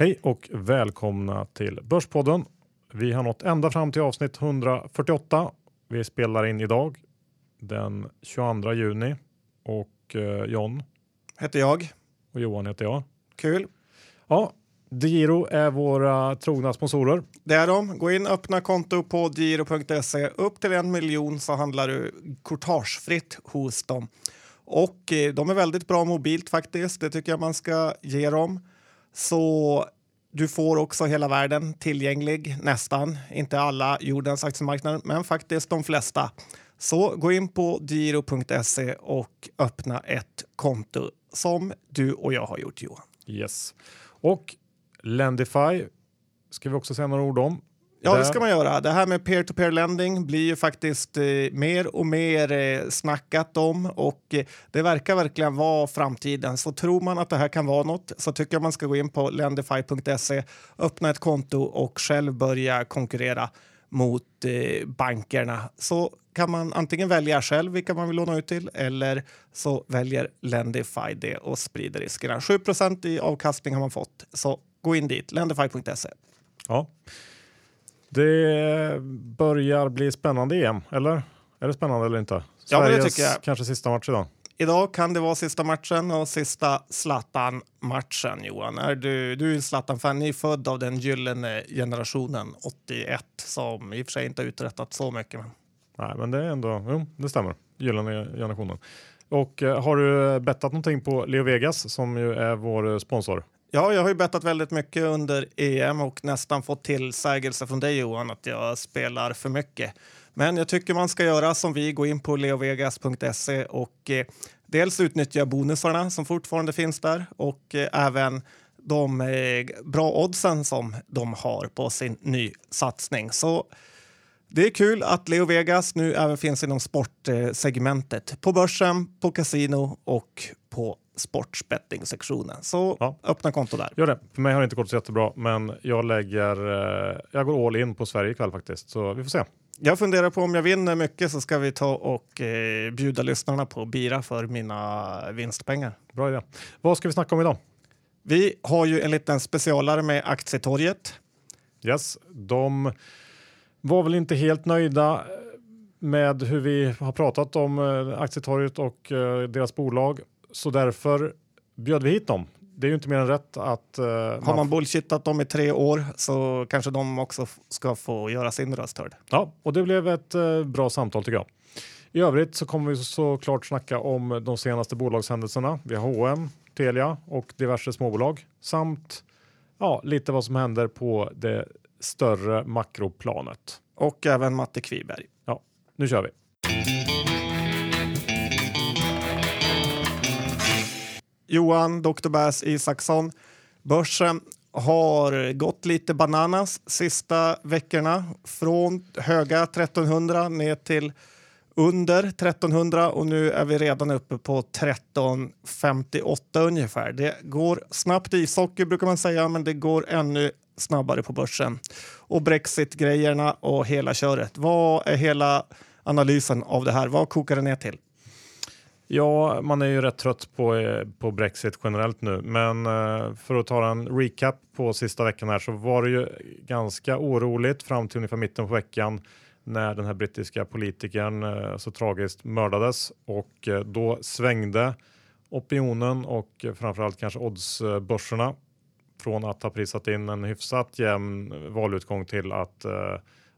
Hej och välkomna till Börspodden. Vi har nått ända fram till avsnitt 148. Vi spelar in idag den 22 juni och eh, John Heter jag. och Johan heter jag. Kul. Ja, DeGiro är våra trogna sponsorer. Det är de. Gå in och öppna konto på giro.se. Upp till en miljon så handlar du courtagefritt hos dem. Och eh, de är väldigt bra mobilt faktiskt. Det tycker jag man ska ge dem. Så du får också hela världen tillgänglig, nästan. Inte alla jordens aktiemarknader, men faktiskt de flesta. Så gå in på giro.se och öppna ett konto som du och jag har gjort Johan. Yes. Och Lendify ska vi också säga några ord om. Ja, det ska man göra. Det här med peer-to-peer lending blir ju faktiskt eh, mer och mer eh, snackat om och eh, det verkar verkligen vara framtiden. Så tror man att det här kan vara något så tycker jag man ska gå in på lendify.se, öppna ett konto och själv börja konkurrera mot eh, bankerna. Så kan man antingen välja själv vilka man vill låna ut till eller så väljer Lendify det och sprider riskerna. 7% i avkastning har man fått, så gå in dit, lendify.se. Ja. Det börjar bli spännande EM, eller? Är det spännande eller inte? Ja, men det Sveriges tycker jag. kanske sista match idag. Idag kan det vara sista matchen och sista Zlatan-matchen, Johan. Är du, du är Zlatan-fan. Ni är född av den gyllene generationen 81 som i och för sig inte har uträttat så mycket. Men... Nej, men det är ändå, jo, det stämmer. Gyllene generationen. Och eh, har du bettat någonting på Leo Vegas som ju är vår sponsor? Ja, jag har ju bettat väldigt mycket under EM och nästan fått tillsägelse från dig Johan att jag spelar för mycket. Men jag tycker man ska göra som vi, gå in på leovegas.se och eh, dels utnyttja bonusarna som fortfarande finns där och eh, även de eh, bra oddsen som de har på sin ny satsning. Så det är kul att Leo Vegas nu även finns inom sportsegmentet på börsen, på kasino och på sportsbetting-sektionen. Så Ja. öppna konto där. Gör det. För mig har det inte gått så jättebra, men jag lägger, eh, jag går all in på Sverige ikväll faktiskt. Så vi får se. Jag funderar på om jag vinner mycket så ska vi ta och eh, bjuda lyssnarna på bira för mina vinstpengar. Bra idé. Vad ska vi snacka om idag? Vi har ju en liten specialare med Aktietorget. Yes, de var väl inte helt nöjda med hur vi har pratat om eh, Aktietorget och eh, deras bolag. Så därför bjöd vi hit dem. Det är ju inte mer än rätt att... eh, Har man bullshittat dem i tre år så kanske de också ska få göra sin röst hörd. Ja, och det blev ett eh, bra samtal tycker jag. I övrigt så kommer vi såklart snacka om de senaste bolagshändelserna. Vi har H&M, Telia och diverse småbolag samt ja, lite vad som händer på det större makroplanet. Och även Matte Kviberg. Ja, nu kör vi. Johan Dr. Bass Isaksson. Börsen har gått lite bananas sista veckorna. Från höga 1300 ner till under 1300 och nu är vi redan uppe på 1358 ungefär. Det går snabbt i ishockey brukar man säga, men det går ännu snabbare på börsen. Och Brexit-grejerna och hela köret. Vad är hela analysen av det här? Vad kokar det ner till? Ja, man är ju rätt trött på, eh, på Brexit generellt nu, men eh, för att ta en recap på sista veckan här så var det ju ganska oroligt fram till ungefär mitten på veckan när den här brittiska politikern eh, så tragiskt mördades och då svängde opinionen och framförallt kanske oddsbörserna från att ha prisat in en hyfsat jämn valutgång till att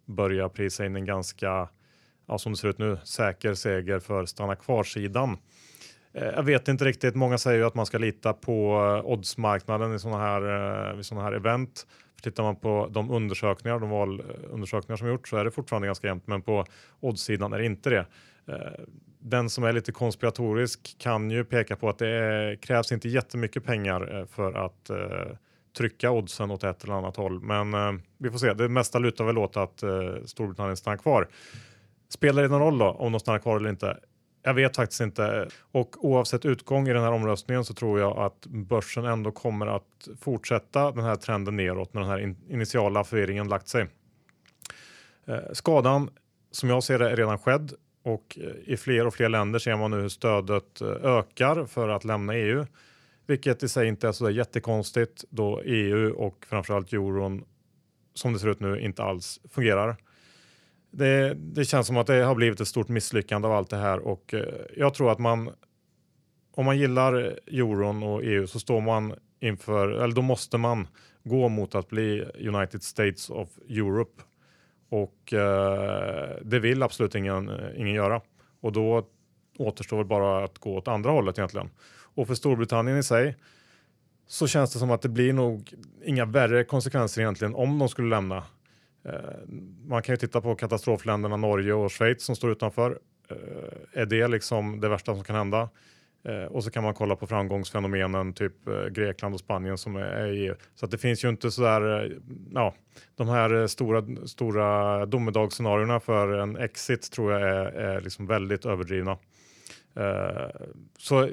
börja prisa in en ganska ja, som det ser ut nu, säker seger för stanna kvar-sidan. Eh, jag vet inte riktigt. Många säger ju att man ska lita på eh, oddsmarknaden i sådana här, i vid såna här event. För tittar man på de undersökningar, de valundersökningar som gjorts så är det fortfarande ganska jämnt, men på oddssidan är det inte det. Den som är lite konspiratorisk kan ju peka på att det är, krävs inte jättemycket pengar för att trycka oddsen åt ett eller annat håll. Men eh, vi får se. Det mesta lutar väl åt att eh, Storbritannien stannar kvar. Spelar det någon roll då om de stannar kvar eller inte? Jag vet faktiskt inte. Och oavsett utgång i den här omröstningen så tror jag att börsen ändå kommer att fortsätta den här trenden neråt när den här in initiala förvirringen lagt sig. Eh, skadan som jag ser det är redan skedd och eh, i fler och fler länder ser man nu hur stödet eh, ökar för att lämna EU. vilket i sig inte är så där jättekonstigt då EU och framförallt euron som det ser ut nu inte alls fungerar. Det, det känns som att det har blivit ett stort misslyckande av allt det här och eh, jag tror att man om man gillar euron och EU så står man inför, eller då måste man gå mot att bli United States of Europe och eh, det vill absolut ingen, ingen göra och då återstår väl bara att gå åt andra hållet egentligen. Och för Storbritannien i sig så känns det som att det blir nog inga värre konsekvenser egentligen om de skulle lämna. Eh, man kan ju titta på katastrofländerna Norge och Schweiz som står utanför. Eh, är det liksom det värsta som kan hända? Eh, och så kan man kolla på framgångsfenomenen typ Grekland och Spanien som är i EU. Så att det finns ju inte så där. ja, de här stora, stora domedagsscenarierna för en exit tror jag är, är liksom väldigt överdrivna. Så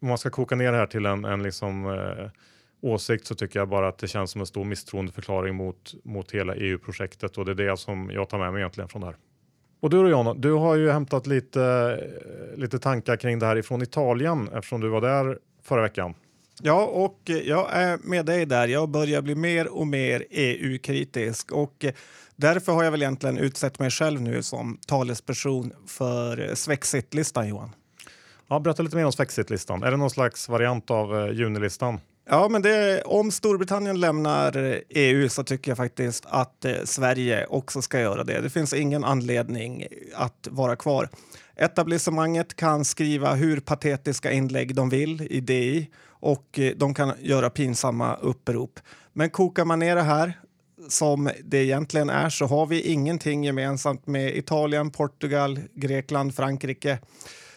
om man ska koka ner det här till en, en liksom, eh, åsikt så tycker jag bara att det känns som en stor misstroendeförklaring mot, mot hela EU-projektet och det är det som jag tar med mig egentligen från det här. Och du då Jan, du har ju hämtat lite, lite tankar kring det här ifrån Italien eftersom du var där förra veckan. Ja, och jag är med dig där. Jag börjar bli mer och mer EU-kritisk och därför har jag väl egentligen utsett mig själv nu som talesperson för Svexit-listan, Johan. Ja, berätta lite mer om Svexit-listan. Är det någon slags variant av eh, junilistan? Ja, men det, om Storbritannien lämnar EU så tycker jag faktiskt att eh, Sverige också ska göra det. Det finns ingen anledning att vara kvar. Etablissemanget kan skriva hur patetiska inlägg de vill i DI och eh, de kan göra pinsamma upprop. Men kokar man ner det här som det egentligen är så har vi ingenting gemensamt med Italien, Portugal, Grekland, Frankrike.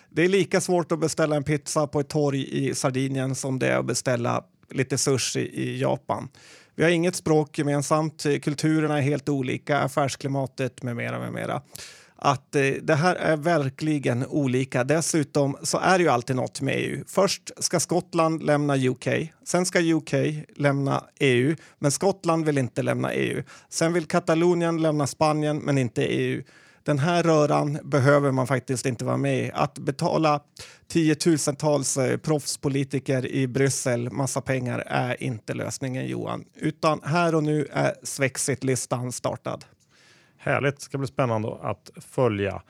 Det är lika svårt att beställa en pizza på ett torg i Sardinien som det är att beställa lite sushi i Japan. Vi har inget språk gemensamt, kulturerna är helt olika, affärsklimatet med mera. Med mera. Att eh, det här är verkligen olika. Dessutom så är det ju alltid något med EU. Först ska Skottland lämna UK, sen ska UK lämna EU, men Skottland vill inte lämna EU. Sen vill Katalonien lämna Spanien, men inte EU den här röran behöver man faktiskt inte vara med i. Att betala tiotusentals eh, proffspolitiker i Bryssel massa pengar är inte lösningen, Johan. Utan här och nu är Svexit-listan startad. Härligt, det ska bli spännande att följa.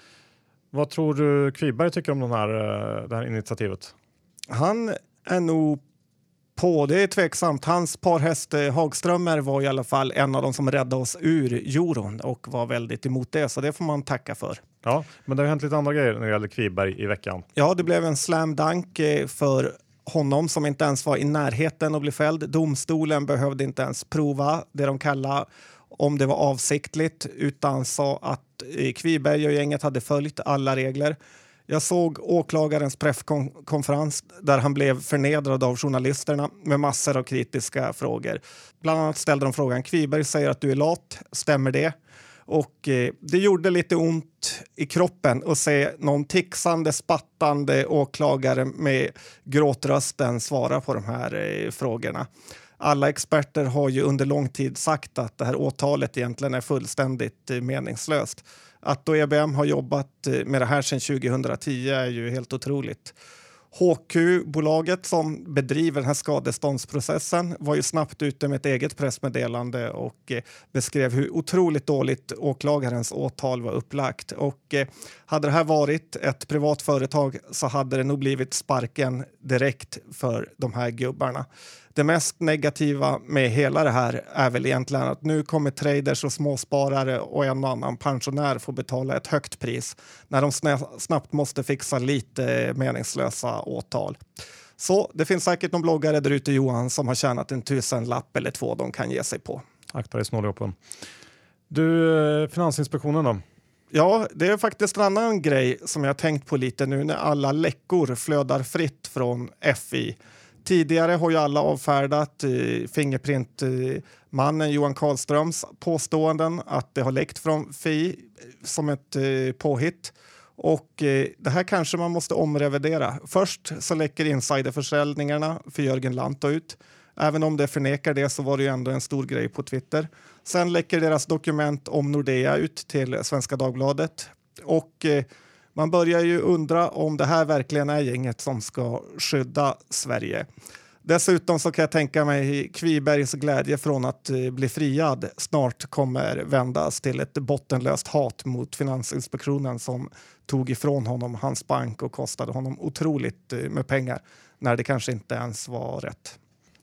Vad tror du Kviberg tycker om den här, eh, det här initiativet? Han är nog på. Det är tveksamt. Hans parhäst eh, Hagströmer var i alla fall en av de som räddade oss ur euron och var väldigt emot det, så det får man tacka för. Ja, men det har hänt lite andra grejer när det gäller Kviberg i veckan. Ja, det blev en slam dunk eh, för honom som inte ens var i närheten att bli fälld. Domstolen behövde inte ens prova det de kallar om det var avsiktligt utan sa att eh, Kviberg och gänget hade följt alla regler. Jag såg åklagarens presskonferens där han blev förnedrad av journalisterna med massor av kritiska frågor. Bland annat ställde de frågan Kviberg säger att du är lat. Stämmer det? Och eh, det gjorde lite ont i kroppen att se någon tixande, spattande åklagare med gråtrösten svara på de här eh, frågorna. Alla experter har ju under lång tid sagt att det här åtalet egentligen är fullständigt eh, meningslöst. Att då EBM har jobbat eh, med det här sedan 2010 är ju helt otroligt. HQ-bolaget som bedriver den här skadeståndsprocessen var ju snabbt ute med ett eget pressmeddelande och eh, beskrev hur otroligt dåligt åklagarens åtal var upplagt. Och eh, hade det här varit ett privat företag så hade det nog blivit sparken direkt för de här gubbarna. Det mest negativa med hela det här är väl egentligen att nu kommer traders och småsparare och en och annan pensionär få betala ett högt pris när de snabbt måste fixa lite meningslösa åtal. Så det finns säkert någon bloggare där ute, Johan, som har tjänat en tusenlapp eller två de kan ge sig på. Akta dig snåljåpen. Du, eh, Finansinspektionen då? Ja, det är faktiskt en annan grej som jag tänkt på lite nu när alla läckor flödar fritt från FI. Tidigare har ju alla avfärdat eh, Fingerprintmannen eh, Johan Karlströms påståenden att det har läckt från Fi eh, som ett eh, påhitt. Och eh, det här kanske man måste omrevidera. Först så läcker insiderförsäljningarna för Jörgen Lantto ut. Även om det förnekar det så var det ju ändå en stor grej på Twitter. Sen läcker deras dokument om Nordea ut till Svenska Dagbladet. Och eh, man börjar ju undra om det här verkligen är gänget som ska skydda Sverige. Dessutom så kan jag tänka mig Kvibergs glädje från att eh, bli friad snart kommer vändas till ett bottenlöst hat mot Finansinspektionen som tog ifrån honom hans bank och kostade honom otroligt eh, med pengar när det kanske inte ens var rätt.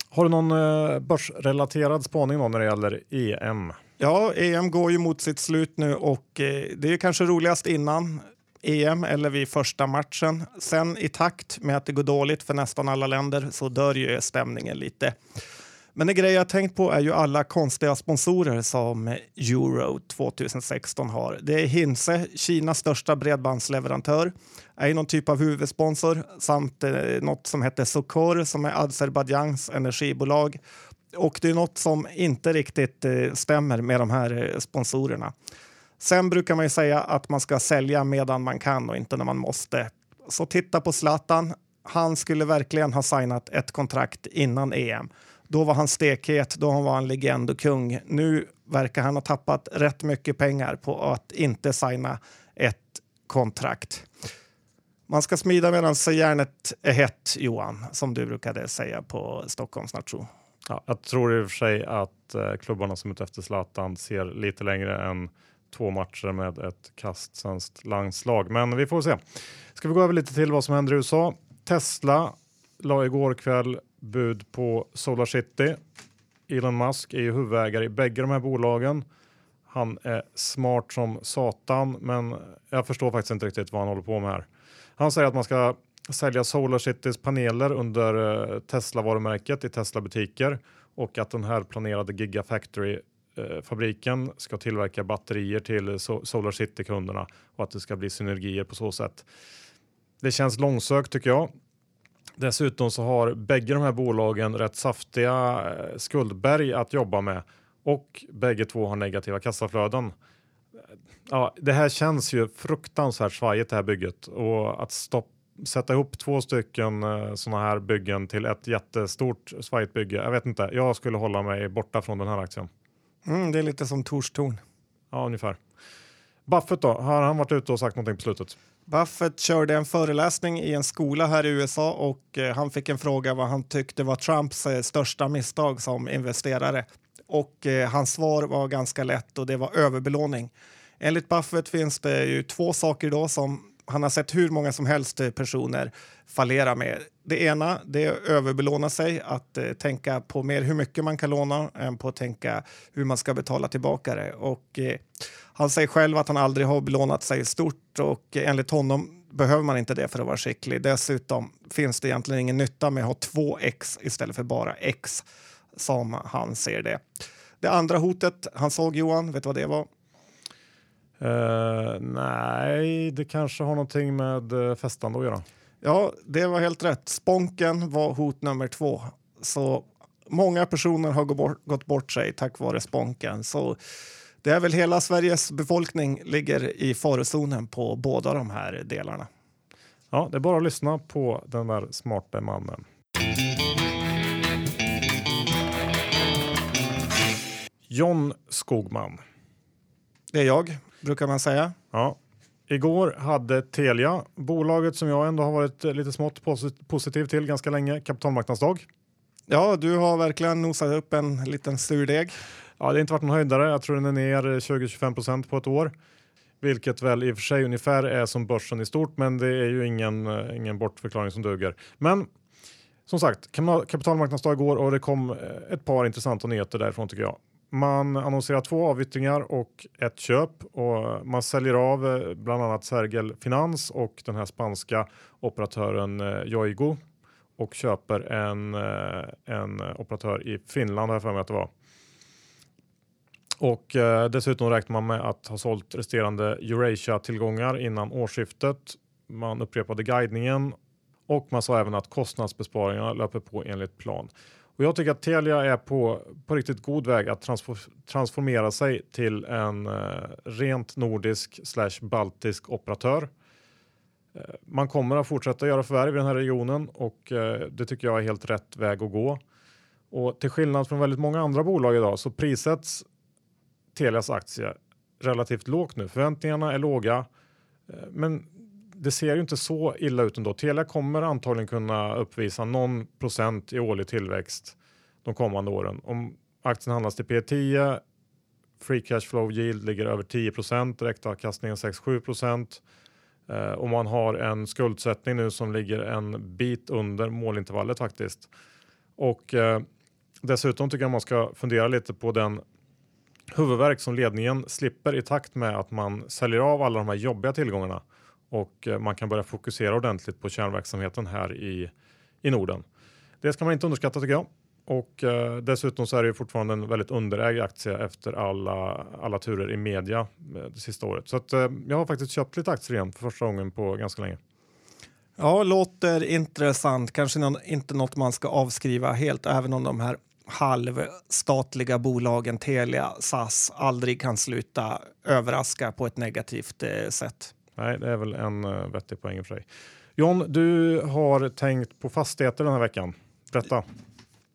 Har du någon eh, börsrelaterad spaning då när det gäller EM? Ja, EM går ju mot sitt slut nu och det är kanske roligast innan EM eller vid första matchen. Sen i takt med att det går dåligt för nästan alla länder så dör ju stämningen lite. Men en grej jag tänkt på är ju alla konstiga sponsorer som Euro 2016 har. Det är Hinse, Kinas största bredbandsleverantör, är ju någon typ av huvudsponsor samt eh, något som heter Sokor som är Azerbajdzjans energibolag. Och det är något som inte riktigt eh, stämmer med de här eh, sponsorerna. Sen brukar man ju säga att man ska sälja medan man kan och inte när man måste. Så titta på Zlatan. Han skulle verkligen ha signat ett kontrakt innan EM. Då var han stekhet, då var han legend och kung. Nu verkar han ha tappat rätt mycket pengar på att inte signa ett kontrakt. Man ska smida medan järnet är hett, Johan, som du brukade säga på Stockholms nation. Ja, jag tror i och för sig att eh, klubbarna som är ute efter Zlatan ser lite längre än två matcher med ett kast svenskt landslag. Men vi får se. Ska vi gå över lite till vad som händer i USA? Tesla la igår kväll bud på Solar City. Elon Musk är ju huvudägare i bägge de här bolagen. Han är smart som satan, men jag förstår faktiskt inte riktigt vad han håller på med här. Han säger att man ska sälja Solar Citys paneler under eh, Tesla varumärket i Tesla butiker och att den här planerade Gigafactory Eh, fabriken ska tillverka batterier till Solar City-kunderna och att det ska bli synergier på så sätt. Det känns långsökt tycker jag. Dessutom så har bägge de här bolagen rätt saftiga eh, skuldberg att jobba med och bägge två har negativa kassaflöden. Eh, ja, det här känns ju fruktansvärt svajigt det här bygget och att stoppa sätta ihop två stycken eh, sådana här byggen till ett jättestort svajigt bygge. Jag vet inte, jag skulle hålla mig borta från den här aktien. Mm, det är lite som Torstorn. Ja, ungefär. Buffett då, har han varit ute och sagt någonting på slutet? Buffett körde en föreläsning i en skola här i USA och eh, han fick en fråga vad han tyckte var Trumps eh, största misstag som investerare. Och eh, hans svar var ganska lätt och det var överbelåning. Enligt Buffett finns det ju två saker då som han har sett hur många som helst personer fallera med. Det ena det är att överbelåna sig, att eh, tänka på mer hur mycket man kan låna än på att tänka hur man ska betala tillbaka det. Och, eh, han säger själv att han aldrig har belånat sig stort och eh, enligt honom behöver man inte det för att vara skicklig. Dessutom finns det egentligen ingen nytta med att ha två X istället för bara X som han ser det. Det andra hotet han såg Johan, vet du vad det var? Uh, nej, det kanske har någonting med eh, uh, festande att göra. Ja, det var helt rätt. Sponken var hot nummer två. Så många personer har gått bort, sig tack vare sponken. Så det är väl hela Sveriges befolkning ligger i farozonen på båda de här delarna. Ja, det är bara att lyssna på den där smarta mannen. John Skogman. Det är jag brukar man säga. Ja. Igår hade Telia, bolaget som jag ändå har varit lite smått positiv till ganska länge, kapitalmarknadsdag. Ja, du har verkligen nosat upp en liten surdeg. Ja, det har inte varit någon höjdare. Jag tror den är ner 20-25 procent på ett år, vilket väl i och för sig ungefär är som börsen i stort, men det är ju ingen, ingen bortförklaring som duger. Men som sagt, kapitalmarknadsdag igår och det kom ett par intressanta nyheter därifrån tycker jag. Man annonserar två avyttringar och ett köp och man säljer av eh, bland annat Sergel Finans och den här spanska operatören eh, Yoigo och köper en, eh, en operatör i Finland har jag för mig att det var. Och eh, dessutom räknar man med att ha sålt resterande Eurasia-tillgångar innan årsskiftet. Man upprepade guidningen och man sa även att kostnadsbesparingarna löper på enligt plan. Och jag tycker att Telia är på, på riktigt god väg att transformera sig till en eh, rent nordisk slash baltisk operatör. Eh, man kommer att fortsätta göra förvärv i den här regionen och eh, det tycker jag är helt rätt väg att gå. Och till skillnad från väldigt många andra bolag idag så prissätts Telias aktie relativt lågt nu. Förväntningarna är låga, eh, men det ser ju inte så illa ut ändå. Telia kommer antagligen kunna uppvisa någon procent i årlig tillväxt de kommande åren. Om aktien handlas till P10, free cash flow yield ligger över 10 direktavkastningen 6-7 eh, och man har en skuldsättning nu som ligger en bit under målintervallet faktiskt. Och eh, dessutom tycker jag man ska fundera lite på den huvudvärk som ledningen slipper i takt med att man säljer av alla de här jobbiga tillgångarna och eh, man kan börja fokusera ordentligt på kärnverksamheten här i, i Norden. Det ska man inte underskatta tycker jag. Och eh, dessutom så är det ju fortfarande en väldigt underägd aktie efter alla, alla turer i media eh, det sista året. Så att, eh, jag har faktiskt köpt lite aktier igen för första gången på ganska länge. Ja, låter intressant. Kanske någon, inte något man ska avskriva helt, även om de här halvstatliga bolagen Telia, SAS aldrig kan sluta överraska på ett negativt eh, sätt. Nej, det är väl en uh, vettig poäng för sig. John, du har tänkt på fastigheter den här veckan. Berätta.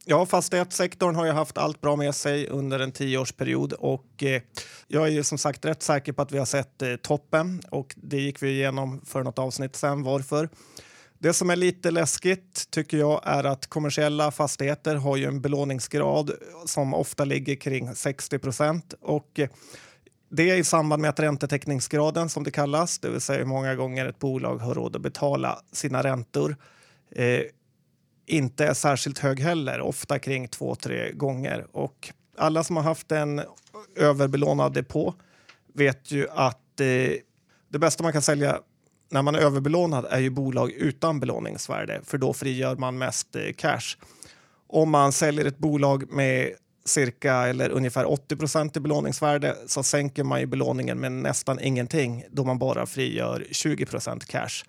Ja, fastighetssektorn har ju haft allt bra med sig under en tioårsperiod och eh, jag är ju som sagt rätt säker på att vi har sett eh, toppen och det gick vi igenom för något avsnitt sen. Varför? Det som är lite läskigt tycker jag är att kommersiella fastigheter har ju en belåningsgrad som ofta ligger kring 60 procent och eh, det är i samband med att räntetäckningsgraden som det kallas, det vill säga hur många gånger ett bolag har råd att betala sina räntor, eh, inte är särskilt hög heller, ofta kring två, tre gånger. Och alla som har haft en överbelånad depå vet ju att eh, det bästa man kan sälja när man är överbelånad är ju bolag utan belåningsvärde, för då frigör man mest eh, cash. Om man säljer ett bolag med cirka eller ungefär 80 i belåningsvärde så sänker man ju belåningen med nästan ingenting då man bara frigör 20 procent cash.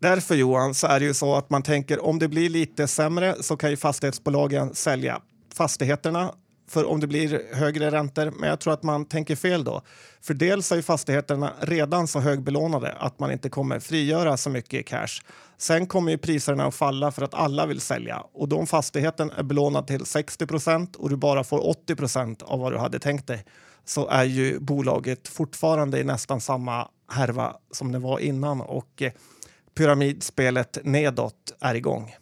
Därför Johan så är det ju så att man tänker om det blir lite sämre så kan ju fastighetsbolagen sälja fastigheterna för om det blir högre räntor. Men jag tror att man tänker fel då. För dels är ju fastigheterna redan så högbelånade att man inte kommer frigöra så mycket i cash. Sen kommer ju priserna att falla för att alla vill sälja och då om fastigheten är belånad till 60% och du bara får 80% av vad du hade tänkt dig så är ju bolaget fortfarande i nästan samma härva som det var innan och eh, pyramidspelet nedåt är igång.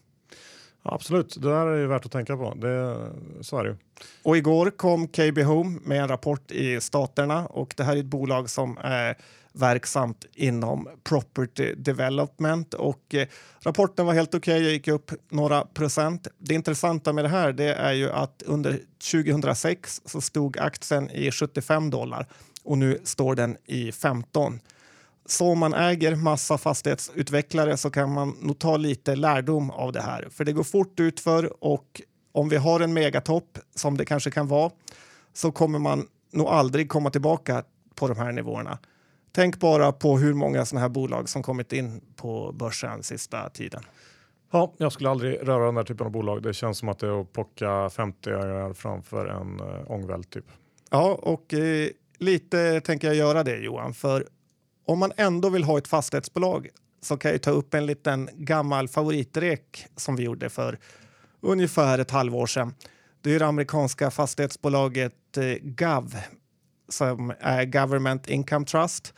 Ja, absolut, det där är ju värt att tänka på. Det, så är det ju. Och igår kom KB Home med en rapport i staterna och det här är ett bolag som är verksamt inom property development och eh, rapporten var helt okej. Okay. Jag gick upp några procent. Det intressanta med det här det är ju att under 2006 så stod aktien i 75 dollar och nu står den i 15. Så om man äger massa fastighetsutvecklare så kan man nog ta lite lärdom av det här. För det går fort utför och om vi har en megatopp, som det kanske kan vara, så kommer man nog aldrig komma tillbaka på de här nivåerna. Tänk bara på hur många sådana här bolag som kommit in på börsen sista tiden. Ja, jag skulle aldrig röra den här typen av bolag. Det känns som att det är att plocka 50 framför en äh, ångvält typ. Ja, och eh, lite tänker jag göra det Johan, för om man ändå vill ha ett fastighetsbolag så kan jag ta upp en liten gammal favoritrek som vi gjorde för ungefär ett halvår sedan. Det är det amerikanska fastighetsbolaget eh, GAV som är Government Income Trust.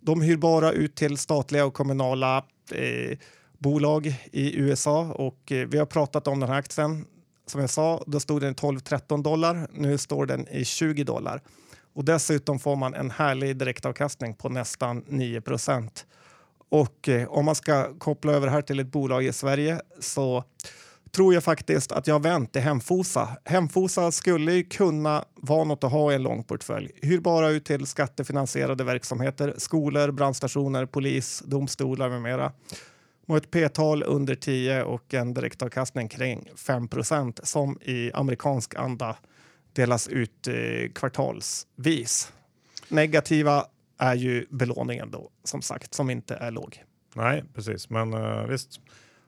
De hyr bara ut till statliga och kommunala eh, bolag i USA och eh, vi har pratat om den här aktien. Som jag sa, då stod den 12-13 dollar. Nu står den i 20 dollar. Och dessutom får man en härlig direktavkastning på nästan 9 Och eh, om man ska koppla över här till ett bolag i Sverige så tror jag faktiskt att jag har vänt till Hemfosa. Hemfosa skulle ju kunna vara något att ha i en lång portfölj. Hyr bara ut till skattefinansierade verksamheter, skolor, brandstationer, polis, domstolar med mera. Och ett p-tal under 10 och en direktavkastning kring 5% som i amerikansk anda delas ut eh, kvartalsvis. Negativa är ju belåningen då, som sagt, som inte är låg. Nej, precis, men eh, visst.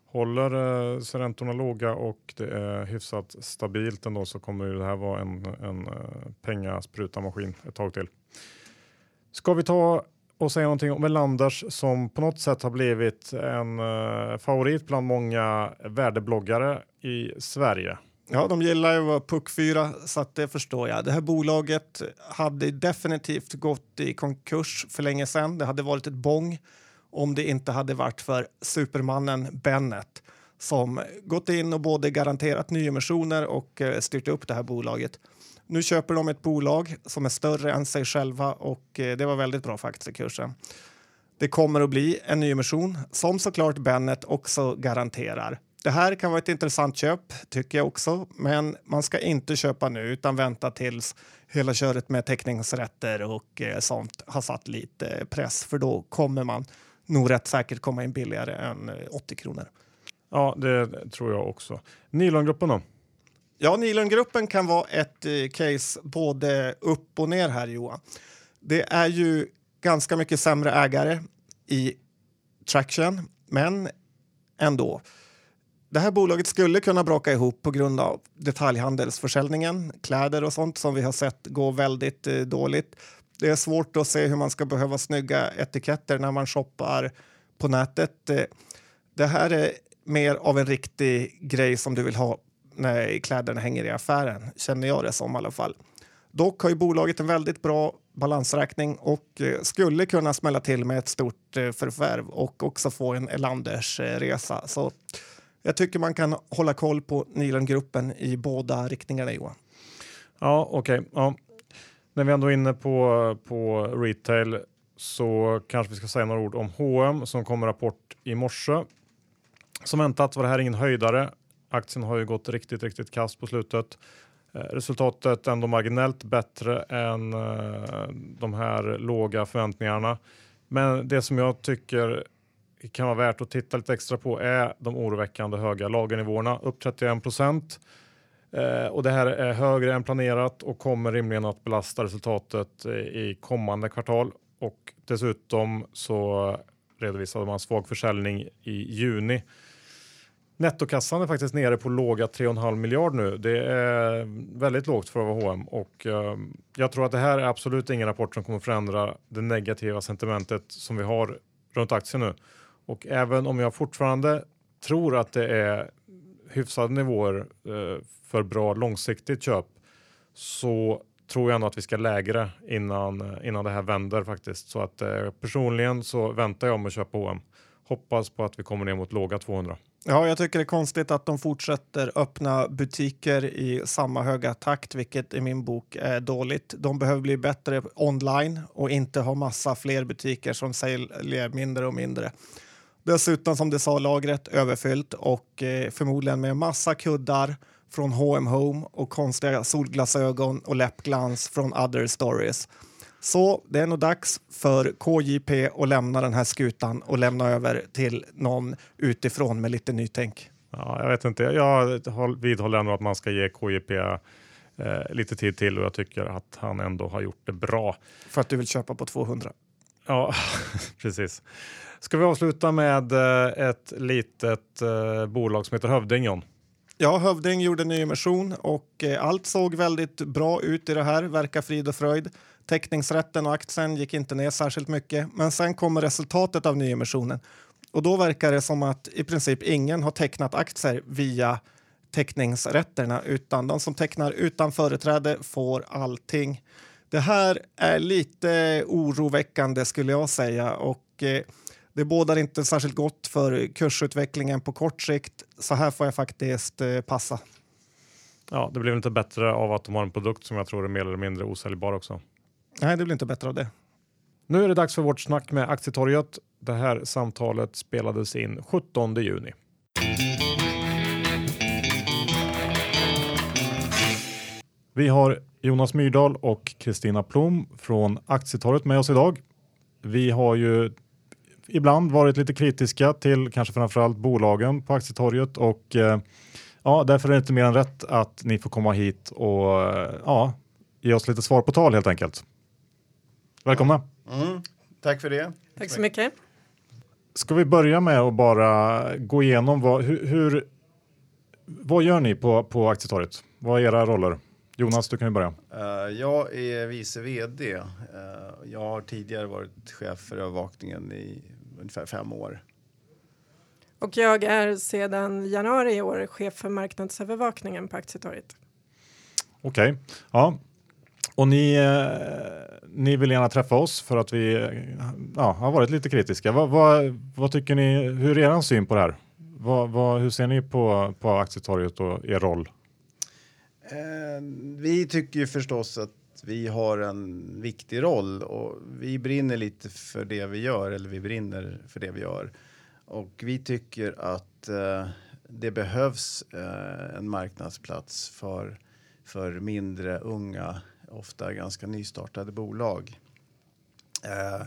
Håller eh, sig räntorna låga och det är hyfsat stabilt ändå så kommer det här vara en, en uh, pengasprutarmaskin ett tag till. Ska vi ta och säga någonting om Elanders som på något sätt har blivit en favorit bland många värdebloggare i Sverige? Ja, de gillar ju att vara puckfyra, så att det förstår jag. Det här bolaget hade definitivt gått i konkurs för länge sedan. Det hade varit ett bång om det inte hade varit för supermannen Bennet som gått in och både garanterat nyemissioner och eh, styrt upp det här bolaget. Nu köper de ett bolag som är större än sig själva och eh, det var väldigt bra för aktiekursen. Det kommer att bli en nyemission som såklart Bennet också garanterar. Det här kan vara ett intressant köp, tycker jag också, men man ska inte köpa nu utan vänta tills hela köret med teckningsrätter och eh, sånt har satt lite press, för då kommer man nog rätt säkert komma in billigare än 80 kronor. Ja, det tror jag också. Nilongruppen då? Ja, Nilongruppen kan vara ett eh, case både upp och ner här, Johan. Det är ju ganska mycket sämre ägare i Traction, men ändå. Det här bolaget skulle kunna braka ihop på grund av detaljhandelsförsäljningen, kläder och sånt som vi har sett gå väldigt eh, dåligt. Det är svårt att se hur man ska behöva snygga etiketter när man shoppar på nätet. Eh, det här är mer av en riktig grej som du vill ha när kläderna hänger i affären, känner jag det som i alla fall. Dock har ju bolaget en väldigt bra balansräkning och eh, skulle kunna smälla till med ett stort eh, förvärv och också få en Elanders eh, resa. Så jag tycker man kan hålla koll på Nilongruppen i båda riktningarna, Johan. Ja, okej. Okay. Ja. När vi ändå är inne på, på retail så kanske vi ska säga några ord om H&M som kom rapport i morse. Som väntat var det här ingen höjdare. Aktien har ju gått riktigt, riktigt kast på slutet. Eh, resultatet ändå marginellt bättre än eh, de här låga förväntningarna. Men det som jag tycker kan vara värt att titta lite extra på är de oroväckande höga lagernivåerna, upp 31 procent. Eh, och det här är högre än planerat och kommer rimligen att belasta resultatet eh, i kommande kvartal. Och dessutom så redovisade man svag försäljning i juni Nettokassan är faktiskt nere på låga 3,5 miljard nu. Det är väldigt lågt för att vara H&M och eh, jag tror att det här är absolut ingen rapport som kommer förändra det negativa sentimentet som vi har runt aktien nu. Och även om jag fortfarande tror att det är hyfsade nivåer eh, för bra långsiktigt köp så tror jag ändå att vi ska lägre innan, eh, innan det här vänder faktiskt. Så att eh, personligen så väntar jag med att köpa H&M. Hoppas på att vi kommer ner mot låga 200. Ja, jag tycker det är konstigt att de fortsätter öppna butiker i samma höga takt, vilket i min bok är dåligt. De behöver bli bättre online och inte ha massa fler butiker som säljer mindre och mindre. Dessutom som du sa, lagret överfyllt och eh, förmodligen med massa kuddar från H&M Home och konstiga solglasögon och läppglans från Other Stories. Så det är nog dags för KJP att lämna den här skutan och lämna över till någon utifrån med lite nytänk. Ja, jag vet inte. Jag vidhåller ändå att man ska ge KJP eh, lite tid till och jag tycker att han ändå har gjort det bra. För att du vill köpa på 200? Ja, precis. Ska vi avsluta med eh, ett litet eh, bolag som heter Hövding, John? Ja, Hövding gjorde nyemission och eh, allt såg väldigt bra ut i det här, verkar frid och fröjd. Teckningsrätten och aktien gick inte ner särskilt mycket, men sen kommer resultatet av nyemissionen och då verkar det som att i princip ingen har tecknat aktier via teckningsrätterna utan de som tecknar utan företräde får allting. Det här är lite oroväckande skulle jag säga och eh, det bådar inte särskilt gott för kursutvecklingen på kort sikt. Så här får jag faktiskt eh, passa. Ja, det blir inte bättre av att de har en produkt som jag tror är mer eller mindre osäljbar också. Nej, det blir inte bättre av det. Nu är det dags för vårt snack med Aktietorget. Det här samtalet spelades in 17 juni. Vi har Jonas Myrdal och Kristina Plom från Aktietorget med oss idag. Vi har ju ibland varit lite kritiska till kanske framförallt bolagen på Aktietorget och eh, ja, därför är det inte mer än rätt att ni får komma hit och eh, ja, ge oss lite svar på tal helt enkelt. Välkomna! Mm, tack för det. Tack så mycket. Ska vi börja med att bara gå igenom vad, hur, hur, vad gör ni på, på Aktietorget? Vad är era roller? Jonas, du kan ju börja. Uh, jag är vice vd. Jag har tidigare varit chef för övervakningen i ungefär fem år. Och jag är sedan januari i år chef för marknadsövervakningen på Aktietorget. Okej, okay. ja. Och ni, eh, ni vill gärna träffa oss för att vi ja, har varit lite kritiska. Vad, vad, vad tycker ni, hur är er syn på det här? Vad, hur ser ni på, på Aktietorget och er roll? Eh, vi tycker ju förstås att vi har en viktig roll och vi brinner lite för det vi gör, eller vi brinner för det vi gör. Och vi tycker att eh, det behövs eh, en marknadsplats för, för mindre, unga, ofta ganska nystartade bolag. Eh,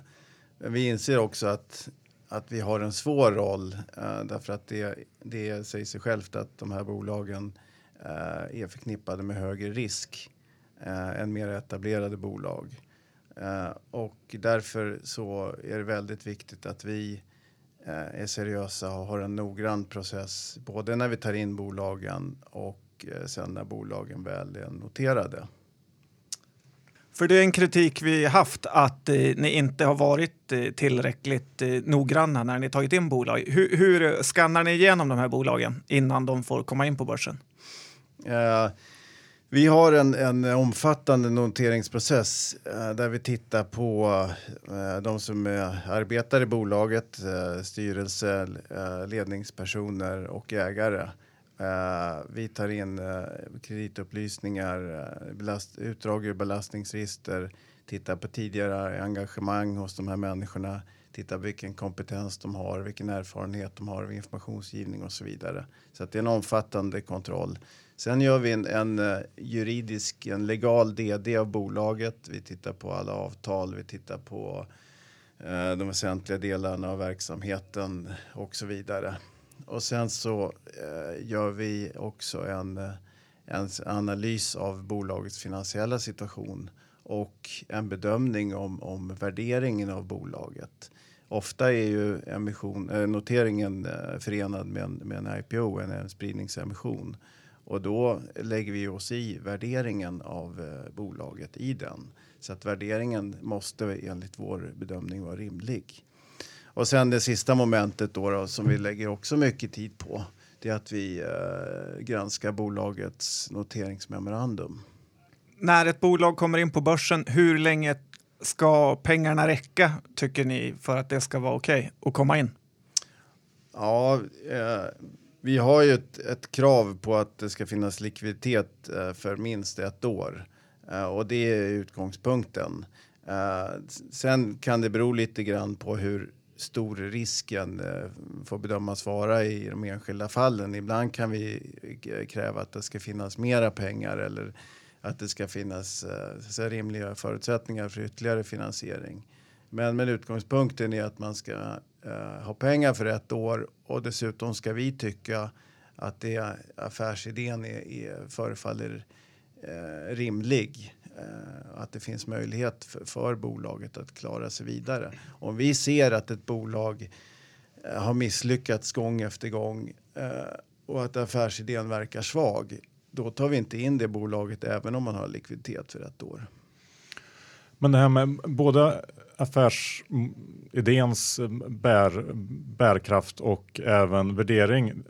men vi inser också att, att vi har en svår roll eh, därför att det, det säger sig självt att de här bolagen eh, är förknippade med högre risk eh, än mer etablerade bolag. Eh, och därför så är det väldigt viktigt att vi eh, är seriösa och har en noggrann process både när vi tar in bolagen och eh, sen när bolagen väl är noterade. För det är en kritik vi haft att eh, ni inte har varit eh, tillräckligt eh, noggranna när ni tagit in bolag. Hur, hur skannar ni igenom de här bolagen innan de får komma in på börsen? Vi har en, en omfattande noteringsprocess eh, där vi tittar på eh, de som eh, arbetar i bolaget, eh, styrelse, eh, ledningspersoner och ägare. Eh, vi tar in eh, kreditupplysningar, eh, belast, utdrag ur belastningsregister, tittar på tidigare engagemang hos de här människorna, tittar på vilken kompetens de har, vilken erfarenhet de har av informationsgivning och så vidare. Så att det är en omfattande kontroll. Sen gör vi en, en eh, juridisk, en legal DD av bolaget. Vi tittar på alla avtal, vi tittar på eh, de väsentliga delarna av verksamheten och så vidare. Och sen så eh, gör vi också en, eh, en analys av bolagets finansiella situation och en bedömning om, om värderingen av bolaget. Ofta är ju emission, eh, noteringen eh, förenad med en, med en IPO, en, en spridningsemission. Och då lägger vi oss i värderingen av eh, bolaget i den. Så att värderingen måste enligt vår bedömning vara rimlig. Och sen det sista momentet då, då som vi lägger också mycket tid på. Det är att vi eh, granskar bolagets noteringsmemorandum. När ett bolag kommer in på börsen, hur länge ska pengarna räcka tycker ni för att det ska vara okej okay att komma in? Ja, eh, vi har ju ett, ett, krav på att det ska finnas likviditet eh, för minst ett år eh, och det är utgångspunkten. Eh, sen kan det bero lite grann på hur stor risken eh, får bedömas vara i de enskilda fallen. Ibland kan vi eh, kräva att det ska finnas mera pengar eller att det ska finnas eh, rimliga förutsättningar för ytterligare finansiering. Men, men utgångspunkten är att man ska eh, ha pengar för ett år och dessutom ska vi tycka att det affärsidén är, är, förefaller eh, rimlig. Eh, att det finns möjlighet för, för, bolaget att klara sig vidare. Om vi ser att ett bolag eh, har misslyckats gång efter gång eh, och att affärsidén verkar svag, då tar vi inte in det bolaget även om man har likviditet för ett år. Men det här med båda affärsidéns mm, bär, bärkraft och även värdering.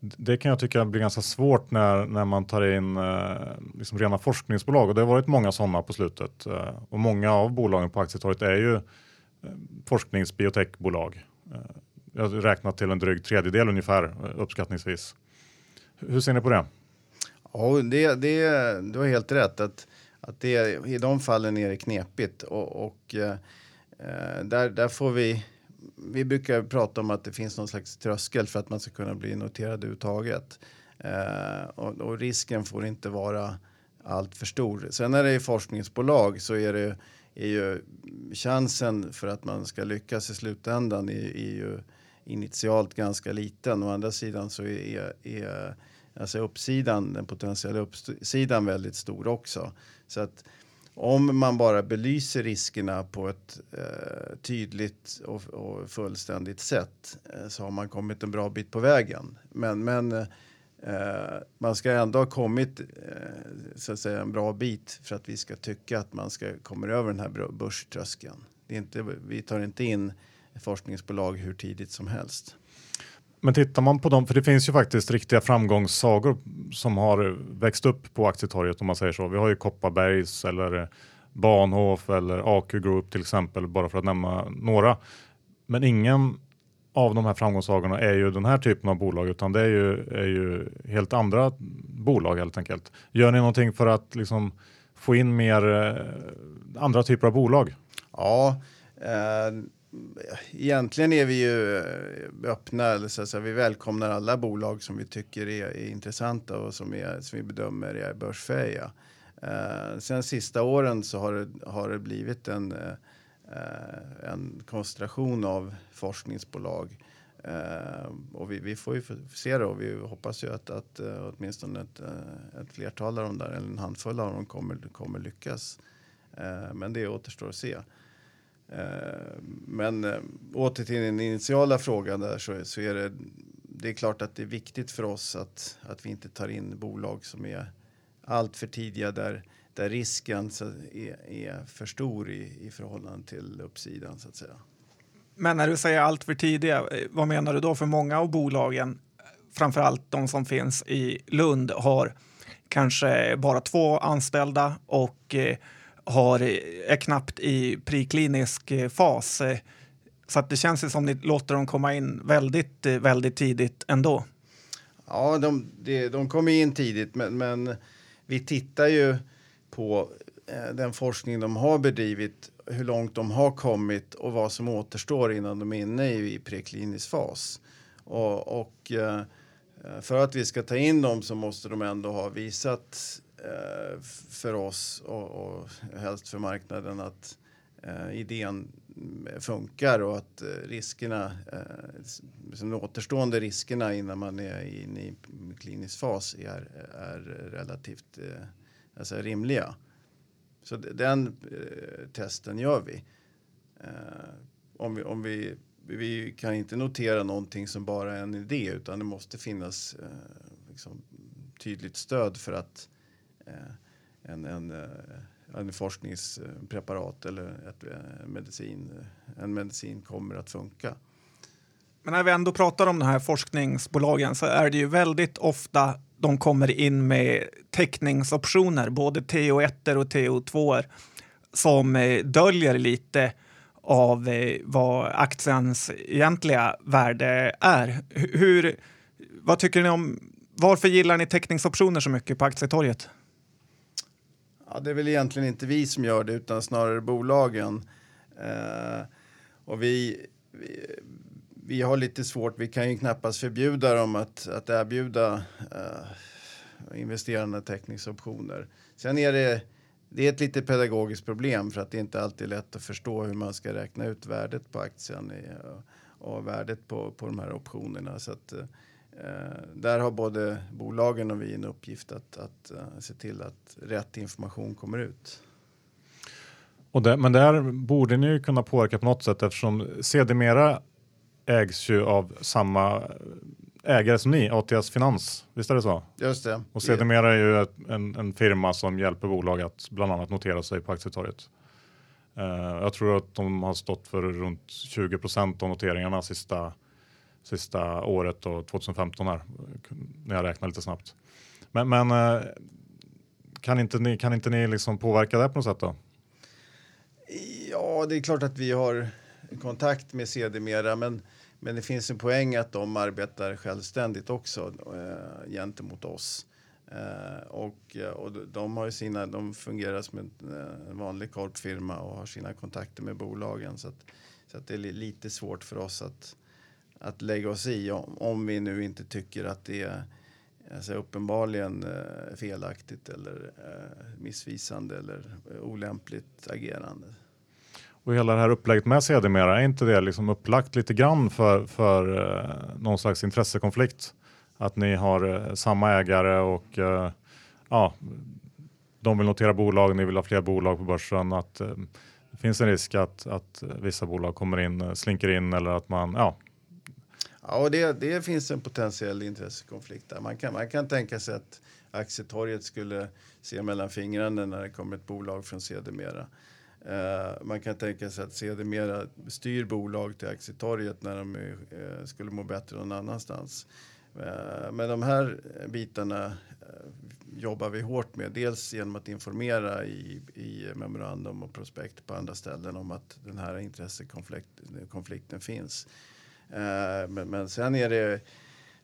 Det kan jag tycka blir ganska svårt när, när man tar in eh, liksom rena forskningsbolag och det har varit många sådana på slutet. Eh, och många av bolagen på aktietorget är ju eh, forskningsbiotechbolag. Eh, jag har räknat till en dryg tredjedel ungefär eh, uppskattningsvis. Hur ser ni på det? Ja, det, det, du har helt rätt att, att det, i de fallen är det knepigt och, och eh, Eh, där, där får vi vi brukar prata om att det finns någon slags tröskel för att man ska kunna bli noterad överhuvudtaget. Eh, och, och, risken får inte vara allt för stor. Sen när det är forskningsbolag så är det är ju chansen för att man ska lyckas i slutändan är, är ju initialt ganska liten. Å andra sidan så är, är alltså uppsidan, den potentiella uppsidan väldigt stor också. Så att om man bara belyser riskerna på ett eh, tydligt och, och, fullständigt sätt eh, så har man kommit en bra bit på vägen. Men, men eh, man ska ändå ha kommit eh, så att säga, en bra bit för att vi ska tycka att man ska komma över den här börströskeln. Det är inte, vi tar inte in forskningsbolag hur tidigt som helst. Men tittar man på dem, för det finns ju faktiskt riktiga framgångssagor som har växt upp på aktietorget om man säger så. Vi har ju Kopparbergs eller eh, Bahnhof eller AQ Group till exempel, bara för att nämna några. Men ingen av de här framgångssagorna är ju den här typen av bolag utan det är ju, är ju helt andra bolag helt enkelt. Gör ni någonting för att liksom få in mer eh, andra typer av bolag? Ja, eh, egentligen är vi ju eh, öppna, eller så att säga, vi välkomnar alla bolag som vi tycker är, är intressanta och som, är, som vi bedömer är börsfähiga. Eh, sen sista åren så har det, har det blivit en, eh, en koncentration av forskningsbolag. Eh, och vi, vi, får ju se då, vi hoppas ju att, att uh, åtminstone ett, uh, ett flertal av dem där, eller en handfull av dem kommer, kommer lyckas. Men det återstår att se. Eh, men eh, åter till den initiala frågan där så, så är det, det är klart att det är viktigt för oss att, att vi inte tar in bolag som är allt för tidiga där, där risken så är, är för stor i, i förhållande till uppsidan så att säga. Men när du säger allt för tidiga, eh, vad menar du då? För många av bolagen, framför allt de som finns i Lund, har kanske bara två anställda och eh, har, eh, är knappt i preklinisk eh, fas. Eh, så att det känns som ni låter dem komma in väldigt, väldigt tidigt ändå. Ja, de, de, de kommer in tidigt, men, men vi tittar ju på den forskning de har bedrivit hur långt de har kommit och vad som återstår innan de är inne i, i preklinisk fas. Och, och för att vi ska ta in dem så måste de ändå ha visat Eh, för oss och, och helst för marknaden att eh, idén funkar och att eh, riskerna, eh, de återstående riskerna innan man är inne i klinisk fas är, är relativt eh, alltså rimliga. Så den eh, testen gör vi. Eh, om vi, om vi. Vi kan inte notera någonting som bara är en idé utan det måste finnas eh, liksom, tydligt stöd för att eh, Eh, en, en, eh, en forskningspreparat eller ett, eh, medicin, en medicin kommer att funka. Men när vi ändå pratar om de här forskningsbolagen så är det ju väldigt ofta de kommer in med täckningsoptioner, både TO1 och TO2 som döljer lite av vad aktiens egentliga värde är. Hur, vad tycker ni om, varför gillar ni teckningsoptioner så mycket på aktietorget? Ja, det är väl egentligen inte vi som gör det utan snarare bolagen. Eh, och vi, vi, vi har lite svårt, vi kan ju knappast förbjuda dem att, att erbjuda eh, investerande optioner. Sen är det, det är ett lite pedagogiskt problem för att det inte alltid är lätt att förstå hur man ska räkna ut värdet på aktien i, och värdet på, på de här optionerna. Så att, eh, där har både bolagen och vi en uppgift att, att uh, se till att rätt information kommer ut. Och det, men där borde ni ju kunna påverka på något sätt eftersom sedermera ägs ju av samma ägare som ni, ATS Finans. Visst är det så? Just det. Och sedermera är ju en, en firma som hjälper bolag att bland annat notera sig på aktietorget. Uh, jag tror att de har stått för runt 20% av noteringarna sista, sista året och 2015 här, när jag räknar lite snabbt. Men, men eh, kan inte ni, kan inte ni liksom påverka det på något sätt då? Ja, det är klart att vi har kontakt med sedermera, men men det finns en poäng att de arbetar självständigt också eh, gentemot oss. Eh, och, och de, har sina, de fungerar som en, eh, en vanlig korpfirma och har sina kontakter med bolagen. Så, att, så att det är lite svårt för oss att, att lägga oss i om, om vi nu inte tycker att det är alltså uppenbarligen eh, felaktigt eller eh, missvisande eller eh, olämpligt agerande. Och hela det här upplägget med sedermera, är inte det liksom upplagt lite grann för, för eh, någon slags intressekonflikt? Att ni har eh, samma ägare och eh, ja, de vill notera bolag, ni vill ha fler bolag på börsen. Att eh, det finns en risk att, att vissa bolag kommer in, eh, slinker in eller att man, ja. Ja, och det, det finns en potentiell intressekonflikt där. Man kan, man kan tänka sig att aktietorget skulle se mellan fingrarna när det kommer ett bolag från sedermera. Eh, man kan tänka sig att sedermera styr bolag till aktietorget när de eh, skulle må bättre någon annanstans. Eh, men de här bitarna eh, jobbar vi hårt med. Dels genom att informera i, i memorandum och prospekt på andra ställen om att den här intressekonflikten finns. Eh, men, men sen är det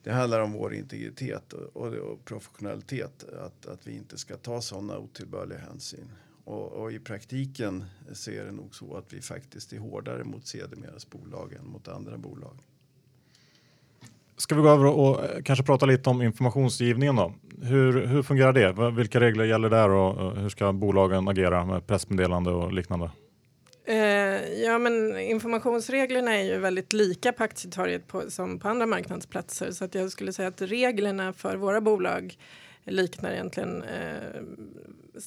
det handlar om vår integritet och, och, och professionalitet. Att, att vi inte ska ta sådana otillbörliga hänsyn. Och, och, i praktiken så är det nog så att vi faktiskt är hårdare mot sedermeras bolag än mot andra bolag. Ska vi gå över och kanske prata lite om informationsgivningen då? Hur, hur fungerar det? Vilka regler gäller där och hur ska bolagen agera med pressmeddelande och liknande? Eh, ja, men informationsreglerna är ju väldigt lika på aktietorget på, som på andra marknadsplatser så att jag skulle säga att reglerna för våra bolag liknar egentligen eh,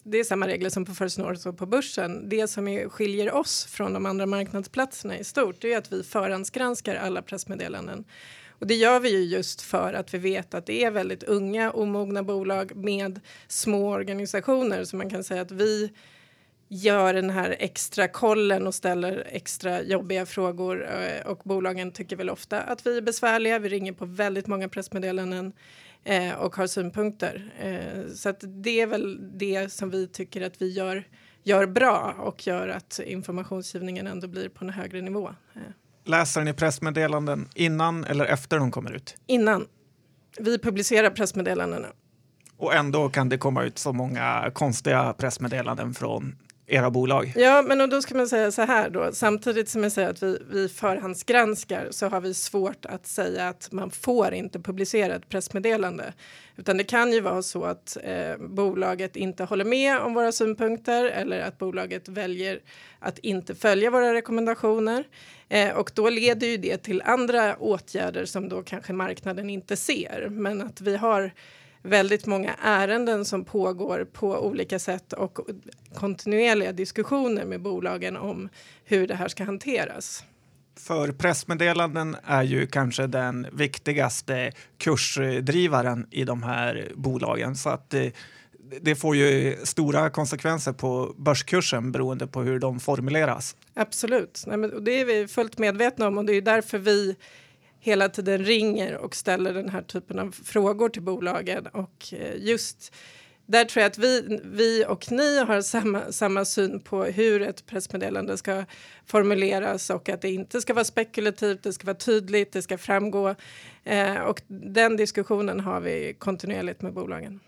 det är samma regler som på First North och på börsen. Det som är, skiljer oss från de andra marknadsplatserna i stort är att vi förhandsgranskar alla pressmeddelanden. Och det gör vi ju just för att vi vet att det är väldigt unga, omogna bolag med små organisationer. Så man kan säga att vi gör den här extra kollen och ställer extra jobbiga frågor. Eh, och bolagen tycker väl ofta att vi är besvärliga. Vi ringer på väldigt många pressmeddelanden eh, och har synpunkter. Eh, så att det är väl det som vi tycker att vi gör, gör bra och gör att informationsgivningen ändå blir på en högre nivå. Eh. Läser ni pressmeddelanden innan eller efter de kommer ut? Innan. Vi publicerar pressmeddelandena. Och ändå kan det komma ut så många konstiga pressmeddelanden från era bolag? Ja, men då ska man säga så här då. Samtidigt som jag säger att vi, vi förhandsgranskar så har vi svårt att säga att man får inte publicera ett pressmeddelande. Utan det kan ju vara så att eh, bolaget inte håller med om våra synpunkter eller att bolaget väljer att inte följa våra rekommendationer. Eh, och då leder ju det till andra åtgärder som då kanske marknaden inte ser. Men att vi har väldigt många ärenden som pågår på olika sätt och kontinuerliga diskussioner med bolagen om hur det här ska hanteras. För pressmeddelanden är ju kanske den viktigaste kursdrivaren i de här bolagen så att det, det får ju stora konsekvenser på börskursen beroende på hur de formuleras. Absolut, Nej, men det är vi fullt medvetna om och det är därför vi hela tiden ringer och ställer den här typen av frågor till bolagen. Och eh, just där tror jag att vi, vi och ni har samma, samma syn på hur ett pressmeddelande ska formuleras och att det inte ska vara spekulativt, det ska vara tydligt, det ska framgå. Eh, och den diskussionen har vi kontinuerligt med bolagen.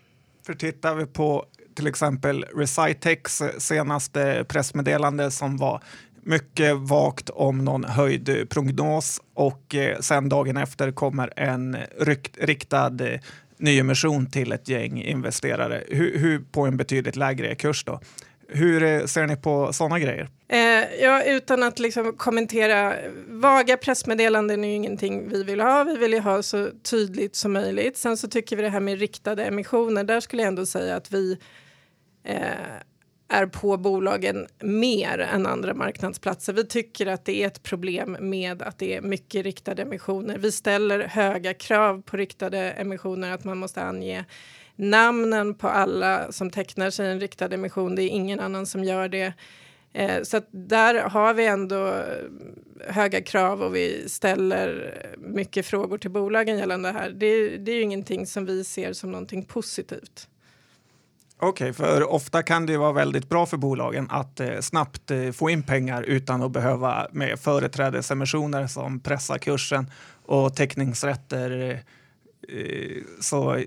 För tittar vi på till exempel Recitex senaste pressmeddelande som var mycket vagt om någon höjd eh, prognos och eh, sen dagen efter kommer en riktad eh, nyemission till ett gäng investerare hur, hur, på en betydligt lägre kurs. Då. Hur eh, ser ni på sådana grejer? Eh, ja, utan att liksom kommentera, vaga pressmeddelanden är ju ingenting vi vill ha. Vi vill ju ha så tydligt som möjligt. Sen så tycker vi det här med riktade emissioner, där skulle jag ändå säga att vi eh, är på bolagen mer än andra marknadsplatser. Vi tycker att det är ett problem med att det är mycket riktade emissioner. Vi ställer höga krav på riktade emissioner, att man måste ange namnen på alla som tecknar sig en riktad emission. Det är ingen annan som gör det. Eh, så där har vi ändå eh, höga krav och vi ställer mycket frågor till bolagen gällande det här. Det, det är ju ingenting som vi ser som någonting positivt. Okej, okay, för ofta kan det vara väldigt bra för bolagen att eh, snabbt eh, få in pengar utan att behöva med företrädesemissioner som pressar kursen och teckningsrätter. Eh, eh så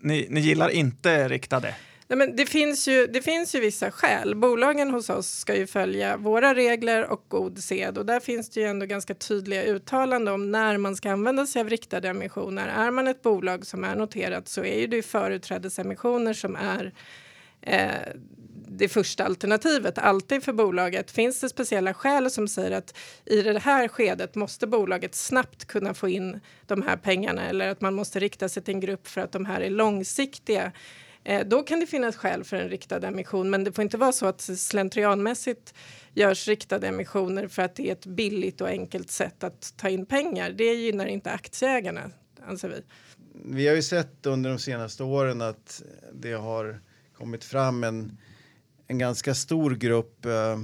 ni, ni gillar inte riktade? Nej, men det, finns ju, det finns ju vissa skäl. Bolagen hos oss ska ju följa våra regler och god sed och där finns det ju ändå ganska tydliga uttalanden om när man ska använda sig av riktade emissioner. Är man ett bolag som är noterat så är ju det företrädesemissioner som är eh, det första alternativet alltid för bolaget. Finns det speciella skäl som säger att i det här skedet måste bolaget snabbt kunna få in de här pengarna eller att man måste rikta sig till en grupp för att de här är långsiktiga Eh, då kan det finnas skäl för en riktad emission, men det får inte vara så att slentrianmässigt görs riktade emissioner för att det är ett billigt och enkelt sätt att ta in pengar. Det gynnar inte aktieägarna, anser vi. Vi har ju sett under de senaste åren att det har kommit fram en en ganska stor grupp eh,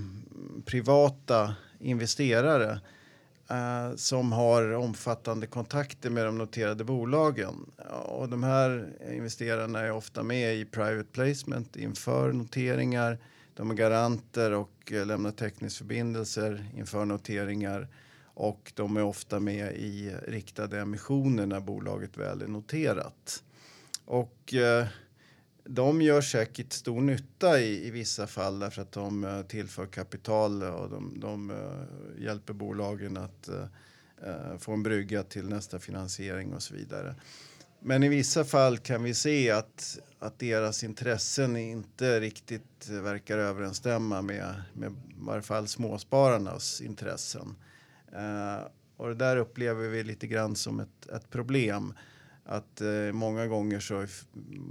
privata investerare eh, som har omfattande kontakter med de noterade bolagen. Och de här investerarna är ofta med i private placement inför noteringar. De är garanter och eh, lämnar teckningsförbindelser inför noteringar och de är ofta med i riktade emissioner när bolaget väl är noterat. Och eh, de gör säkert stor nytta i, i vissa fall därför att de eh, tillför kapital och de, de eh, hjälper bolagen att uh, få en brygga till nästa finansiering och så vidare. Men i vissa fall kan vi se att, att deras intressen inte riktigt verkar överensstämma med, med i varje fall småspararnas intressen. och det där upplever vi lite grann som ett, ett problem att eh, många gånger så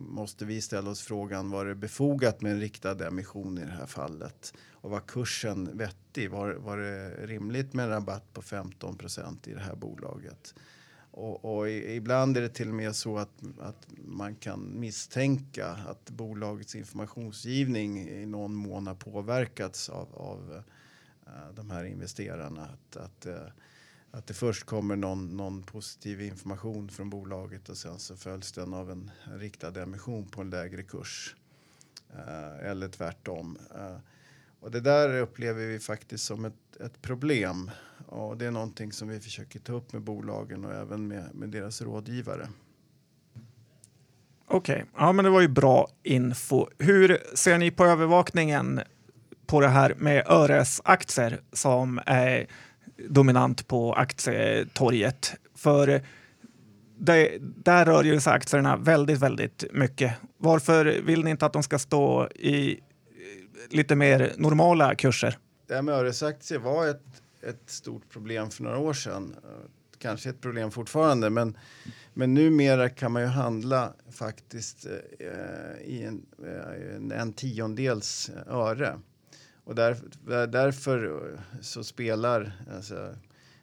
måste vi ställa oss frågan var det befogat med en riktad emission i det här fallet? Och var kursen vettig? Var, var det rimligt med en rabatt på 15 procent i det här bolaget? Och, och ibland är det till och med så att, att man kan misstänka att bolagets informationsgivning i någon mån har påverkats av, av uh, de här investerarna. Att, att uh, att det först kommer någon, någon positiv information från bolaget och sen så följs den av en, en riktad emission på en lägre kurs. Eh, eller tvärtom. Eh, och det där upplever vi faktiskt som ett, ett problem. Och det är någonting som vi försöker ta upp med bolagen och även med, med deras rådgivare. Okej, okay. ja men det var ju bra info. Hur ser ni på övervakningen på det här med Öres-aktier som är dominant på aktietorget. För det, där rör ju sig aktierna väldigt, väldigt mycket. Varför vill ni inte att de ska stå i eh, lite mer normala kurser? Det här med öresaktier var ett, ett stort problem för några år sedan. Eh, kanske ett problem fortfarande, men, men numera kan man ju handla faktiskt eh, i en, en, en tiondels öre. Och där, därför eh, så spelar alltså,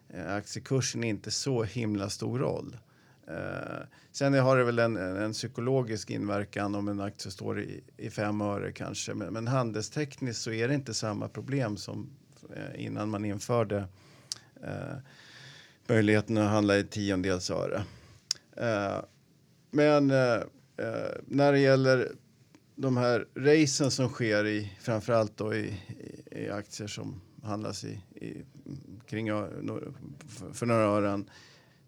eh, aktiekursen inte så himla stor roll. Eh, sen har det väl en, en, psykologisk inverkan om en aktie står i, i fem öre kanske. Men, men handelstekniskt så är det inte samma problem som eh, innan man införde eh, möjligheten att handla i tiondels öre. Eh, men när det gäller de här racen som sker i framförallt då i, i, i aktier som handlas i, i kring för några ören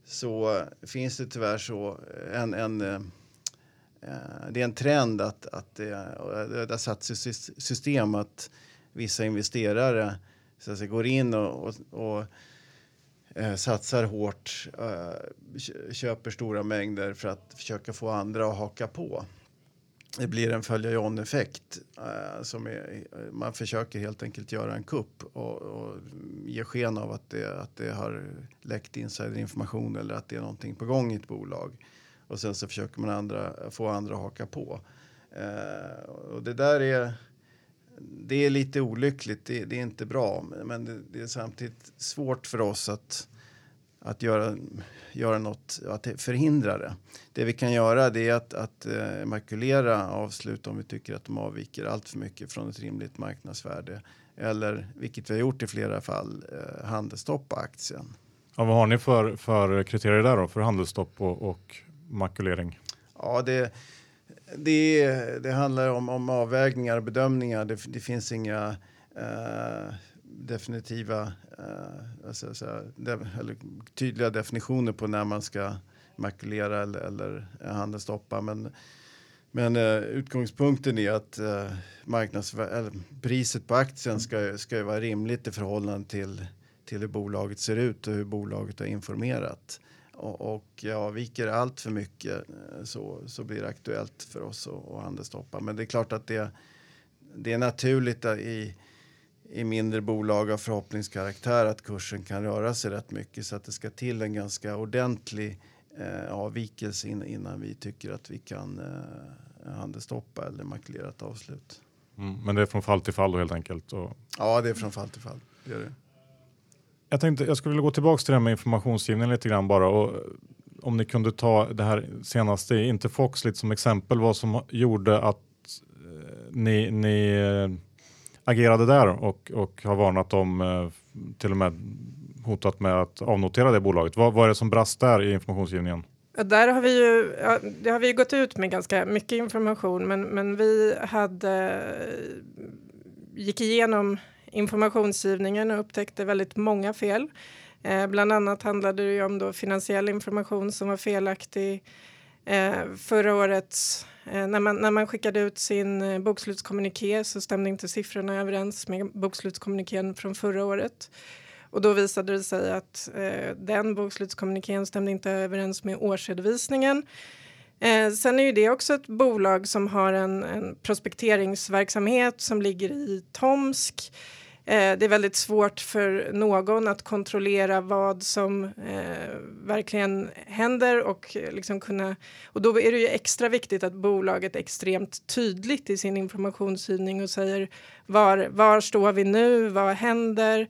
så finns det tyvärr så eh, en, en eh, eh, det är en trend att, att det, det har satt i system att vissa investerare så att säga, går in och, och, och satsar hårt, köper stora mängder för att försöka få andra att haka på det blir en följa John-effekt. Uh, eh, som är, eh, man försöker helt enkelt göra en kupp och, och ge sken av att det, att det har läckt insiderinformation eller att det är någonting på gång i ett bolag. Och sen så försöker man andra, få andra att haka på. Uh, och det där är, det är lite olyckligt, det, det är inte bra. Men det, det är samtidigt svårt för oss att att göra, göra något, att förhindra det. Det vi kan göra det är att, att uh, makulera avslut om vi tycker att de avviker allt för mycket från ett rimligt marknadsvärde. Eller, vilket vi har gjort i flera fall, uh, handelsstoppa aktien. Ja, vad har ni för, för kriterier där då, för handelsstopp och, och makulering? Ja, det, det, det handlar om, om avvägningar och bedömningar. Det, det finns inga uh, definitiva, uh, alltså, så, de, eller tydliga definitioner på när man ska makulera eller, eller handelsstoppa. Men, men eh, utgångspunkten är att eh, uh, marknadsvär- priset på aktien ska, ska vara rimligt i förhållande till, till hur bolaget ser ut och hur bolaget har informerat. Och, och ja, allt för mycket eh, så, så blir det aktuellt för oss att, att handelsstoppa. Men det är klart att det, det är naturligt i i mindre bolag av förhoppningskaraktär att kursen kan röra sig rätt mycket så att det ska till en ganska ordentlig eh, avvikelse in, innan vi tycker att vi kan eh, handelsstoppa eller makulera ett avslut. Mm, men det är från fall till fall då helt enkelt? Och... Ja, det är från fall till fall. Det är det. Jag tänkte jag skulle vilja gå tillbaka till det här med informationsgivning lite grann bara och om ni kunde ta det här senaste, inte Fox lite som exempel, vad som gjorde att eh, ni, ni agerade där och, och har varnat dem, eh, till och med hotat med att avnotera det bolaget. Vad var det som brast där i informationsgivningen? Där har vi ju, ja, det har vi gått ut med ganska mycket information, men, men vi hade, eh, gick igenom informationsgivningen och upptäckte väldigt många fel. Eh, bland annat handlade det om då finansiell information som var felaktig. Eh, förra året eh, när, man, när man skickade ut sin eh, bokslutskommuniké så stämde inte siffrorna överens med bokslutskommunikén från förra året. Och då visade det sig att eh, den bokslutskommunikén stämde inte överens med årsredovisningen. Eh, sen är ju det också ett bolag som har en, en prospekteringsverksamhet som ligger i Tomsk. Eh, det är väldigt svårt för någon att kontrollera vad som eh, verkligen händer och eh, liksom kunna. Och då är det ju extra viktigt att bolaget är extremt tydligt i sin informationsgivning och säger var, var står vi nu? Vad händer?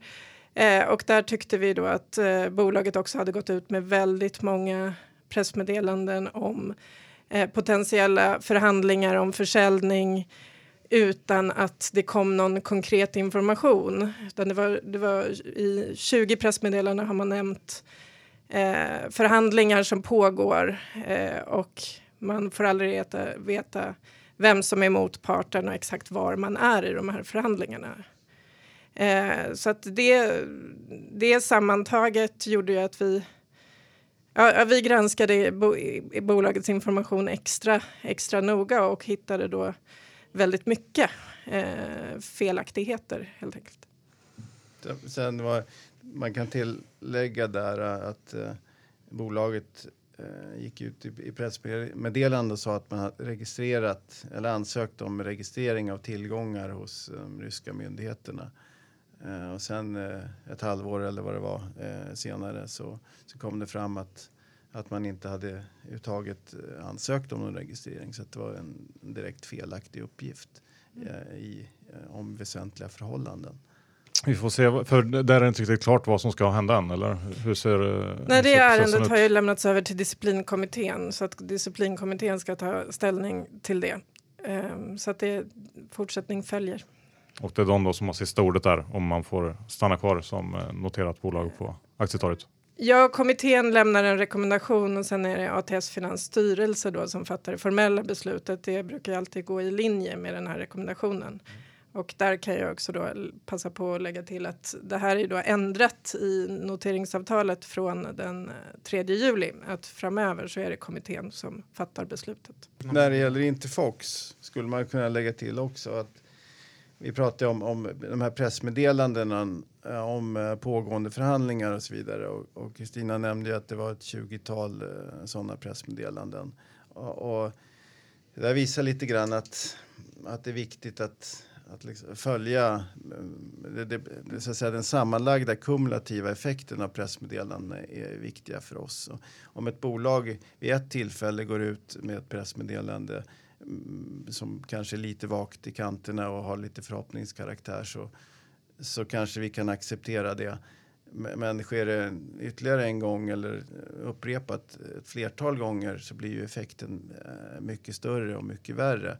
Eh, och där tyckte vi då att eh, bolaget också hade gått ut med väldigt många pressmeddelanden om eh, potentiella förhandlingar om försäljning utan att det kom någon konkret information. Utan det var, det var I 20 pressmeddelanden har man nämnt eh, förhandlingar som pågår eh, och man får aldrig veta, veta vem som är motparten och exakt var man är i de här förhandlingarna. Eh, så att det, det sammantaget gjorde ju att vi Ja, vi granskade bo, bolagets information extra, extra noga och hittade då väldigt mycket eh, felaktigheter helt enkelt. Sen var, man kan tillägga där eh, att eh, bolaget eh, gick ut i, i pressmeddelande och sa att man hade registrerat eller ansökt om registrering av tillgångar hos de eh, ryska myndigheterna. Eh, och sen eh, ett halvår eller vad det var eh, senare så, så kom det fram att, att man inte hade överhuvudtaget ansökt om någon registrering. Så det var en direkt felaktig uppgift i, om väsentliga förhållanden. Vi får se, för där är det inte riktigt klart vad som ska hända än, eller hur ser Nej, det ärendet har ju lämnats över till disciplinkommittén så att disciplinkommittén ska ta ställning till det. Ehm, så att det fortsättning följer. Och det är de då som har sista ordet där om man får stanna kvar som eh, noterat bolag på aktietorget. Ja, kommittén lämnar en rekommendation och sen är det ATS Finans styrelse då som fattar det formella beslutet. Det brukar alltid gå i linje med den här rekommendationen. Och där kan jag också då passa på att lägga till att det här är då ändrat i noteringsavtalet från den eh, 3 juli. Att framöver så är det kommittén som fattar beslutet. Mm. När det gäller Interfox skulle man kunna lägga till också att vi pratade om, om de här pressmeddelandena Eh, om eh, pågående förhandlingar och så vidare. Och Kristina nämnde ju att det var ett 20-tal eh, sådana pressmeddelanden. Och, och det där visar lite grann att, att det är viktigt att, att liksom följa det, det, det, så att säga, den sammanlagda kumulativa effekten av pressmeddelanden är viktiga för oss. Och om ett bolag vid ett tillfälle går ut med ett pressmeddelande mm, som kanske är lite vagt i kanterna och har lite förhoppningskaraktär så, så kanske vi kan acceptera det. Men sker det ytterligare en gång eller upprepat ett flertal gånger så blir ju effekten eh, mycket större och mycket värre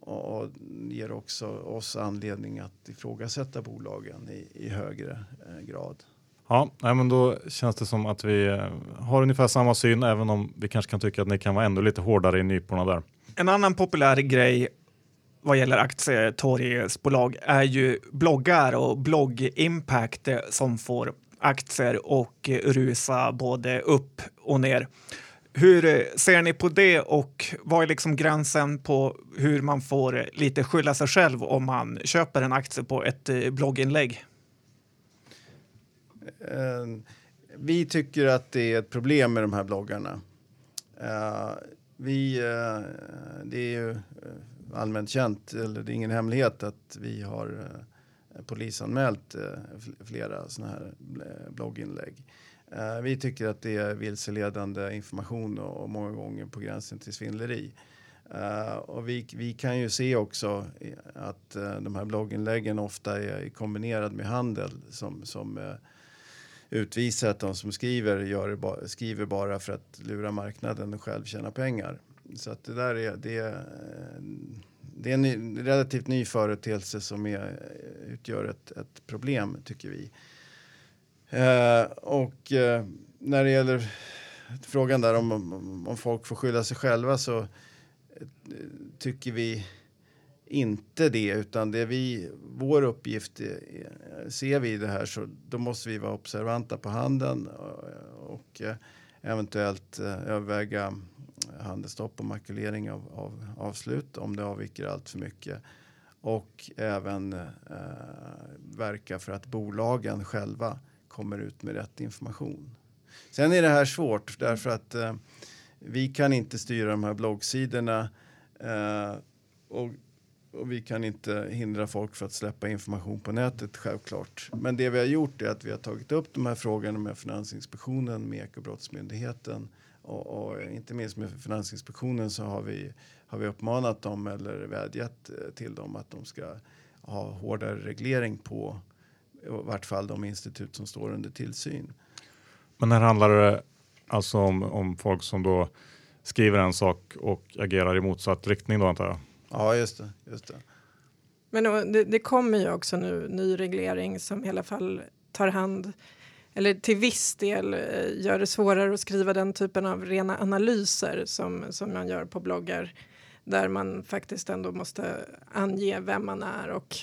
och ger också oss anledning att ifrågasätta bolagen i, i högre eh, grad. Ja, men då känns det som att vi eh, har ungefär samma syn, även om vi kanske kan tycka att ni kan vara ännu lite hårdare i nyporna där. En annan populär grej vad gäller aktietorgsbolag är ju bloggar och blogg-impact som får aktier och rusa både upp och ner. Hur ser ni på det och vad är liksom gränsen på hur man får lite skylla sig själv om man köper en aktie på ett eh, blogginlägg? Eh, vi tycker att det är ett problem med de här bloggarna. Eh, vi, det är ju allmänt känt, eller det är ingen hemlighet att vi har eh, polisanmält eh, flera sådana här eh, blogginlägg. Vi tycker att det är vilseledande information och många gånger på gränsen till svindleri. Och vi, vi kan ju se också att de här blogginläggen ofta är kombinerade med handel som, som utvisar att de som skriver gör skriver bara för att lura marknaden och själv tjäna pengar. Så att det där är, det, det är en ny, relativt ny företeelse som är, utgör ett, ett problem tycker vi. Eh, och eh, när det gäller frågan där om, om, om folk får skylla sig själva så eh, tycker vi inte det, utan det vi, vår uppgift är, ser vi det här så då måste vi vara observanta på handeln eh, och, och eventuellt överväga handelsstopp och makulering av, av avslut om det avviker allt för mycket. Och även eh, verka för att bolagen själva kommer ut med rätt information. Sen är det här svårt därför att eh, vi kan inte styra de här bloggsidorna eh, och, och, vi kan inte hindra folk för att släppa information på nätet självklart. Men det vi har gjort är att vi har tagit upp de här frågorna med Finansinspektionen, med Ekobrottsmyndigheten och, och, inte minst med Finansinspektionen så har vi, har vi uppmanat dem eller vädjat eh, till dem att de ska ha hårdare reglering på i vart fall de institut som står under tillsyn. Men här handlar det alltså om, om folk som då skriver en sak och agerar i motsatt riktning då antar jag? Ja, just det. Just det. Men det, det kommer ju också nu ny reglering som i alla fall tar hand eller till viss del eh, gör det svårare att skriva den typen av rena analyser som, som man gör på bloggar där man faktiskt ändå måste ange vem man är och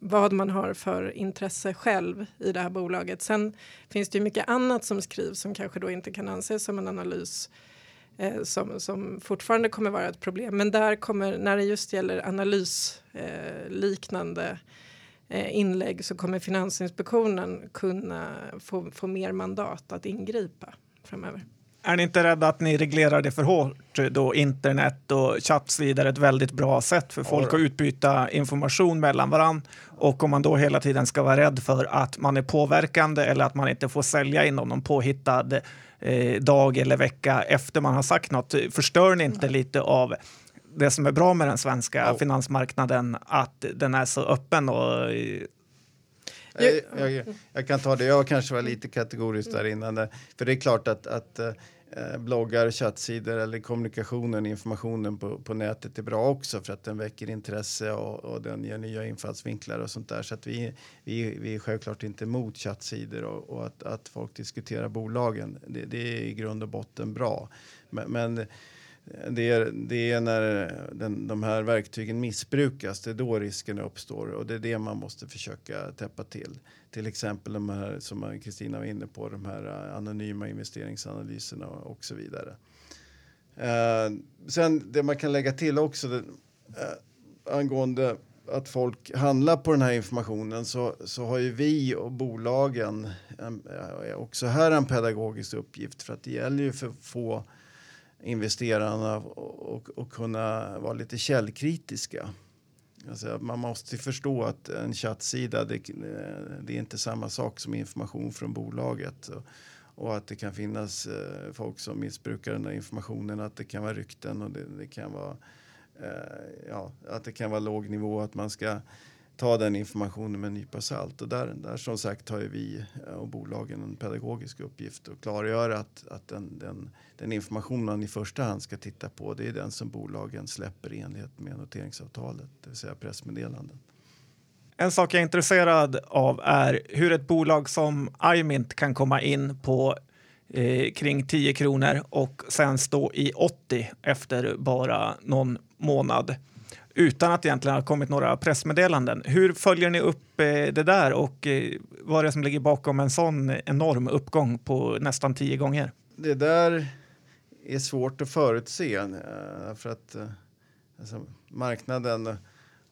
vad man har för intresse själv i det här bolaget. Sen finns det ju mycket annat som skrivs som kanske då inte kan anses som en analys eh, som, som fortfarande kommer vara ett problem. Men där kommer, när det just gäller analysliknande eh, Eh, inlägg så kommer Finansinspektionen kunna få, få mer mandat att ingripa framöver. Är ni inte rädda att ni reglerar det för hårt då internet och chattsidor är ett väldigt bra sätt för folk att utbyta information mellan varandra och om man då hela tiden ska vara rädd för att man är påverkande eller att man inte får sälja inom någon påhittad eh, dag eller vecka efter man har sagt något. Förstör ni inte lite av det som är bra med den svenska oh. finansmarknaden, att den är så öppen och jag, jag, jag, kan ta det. Jag kanske var lite kategorisk där innan. För det är klart att, att eh, bloggar, chattsidor eller kommunikationen, informationen på, på nätet är bra också för att den väcker intresse och, och den ger nya infallsvinklar och sånt där. Så att vi, vi, vi är självklart inte emot chattsidor och, och att, att folk diskuterar bolagen. Det, det, är i grund och botten bra. Men, men det är, det är när den, de här verktygen missbrukas, det är då risken uppstår och det är det man måste försöka täppa till. Till exempel de här som Kristina var inne på, de här eh, anonyma investeringsanalyserna och så vidare. Eh, sen det man kan lägga till också det, eh, angående att folk handlar på den här informationen så, så har ju vi och bolagen en, eh, också här en pedagogisk uppgift för att det gäller ju för få investerarna och, och, och kunna vara lite källkritiska. Alltså man måste förstå att en chattsida det, eh, det, är inte samma sak som information från bolaget. Och, och att det kan finnas eh, folk som missbrukar den där informationen, att det kan vara rykten och det, det kan vara eh, ja, att det kan vara låg nivå, att man ska ta den informationen med en nypa salt. Och där, där som sagt har ju vi eh, och bolagen en pedagogisk uppgift att klargöra att, att den, den, den information man i första hand ska titta på det är den som bolagen släpper i enlighet med noteringsavtalet, det vill säga pressmeddelanden. En sak jag är intresserad av är hur ett bolag som iMint kan komma in på eh, kring 10 kronor och sen stå i 80 efter bara någon månad utan att egentligen ha kommit några pressmeddelanden. Hur följer ni upp eh, det där och eh, vad är det som ligger bakom en sån enorm uppgång på nästan tio gånger? Det där är svårt att förutse eh, för att alltså, marknaden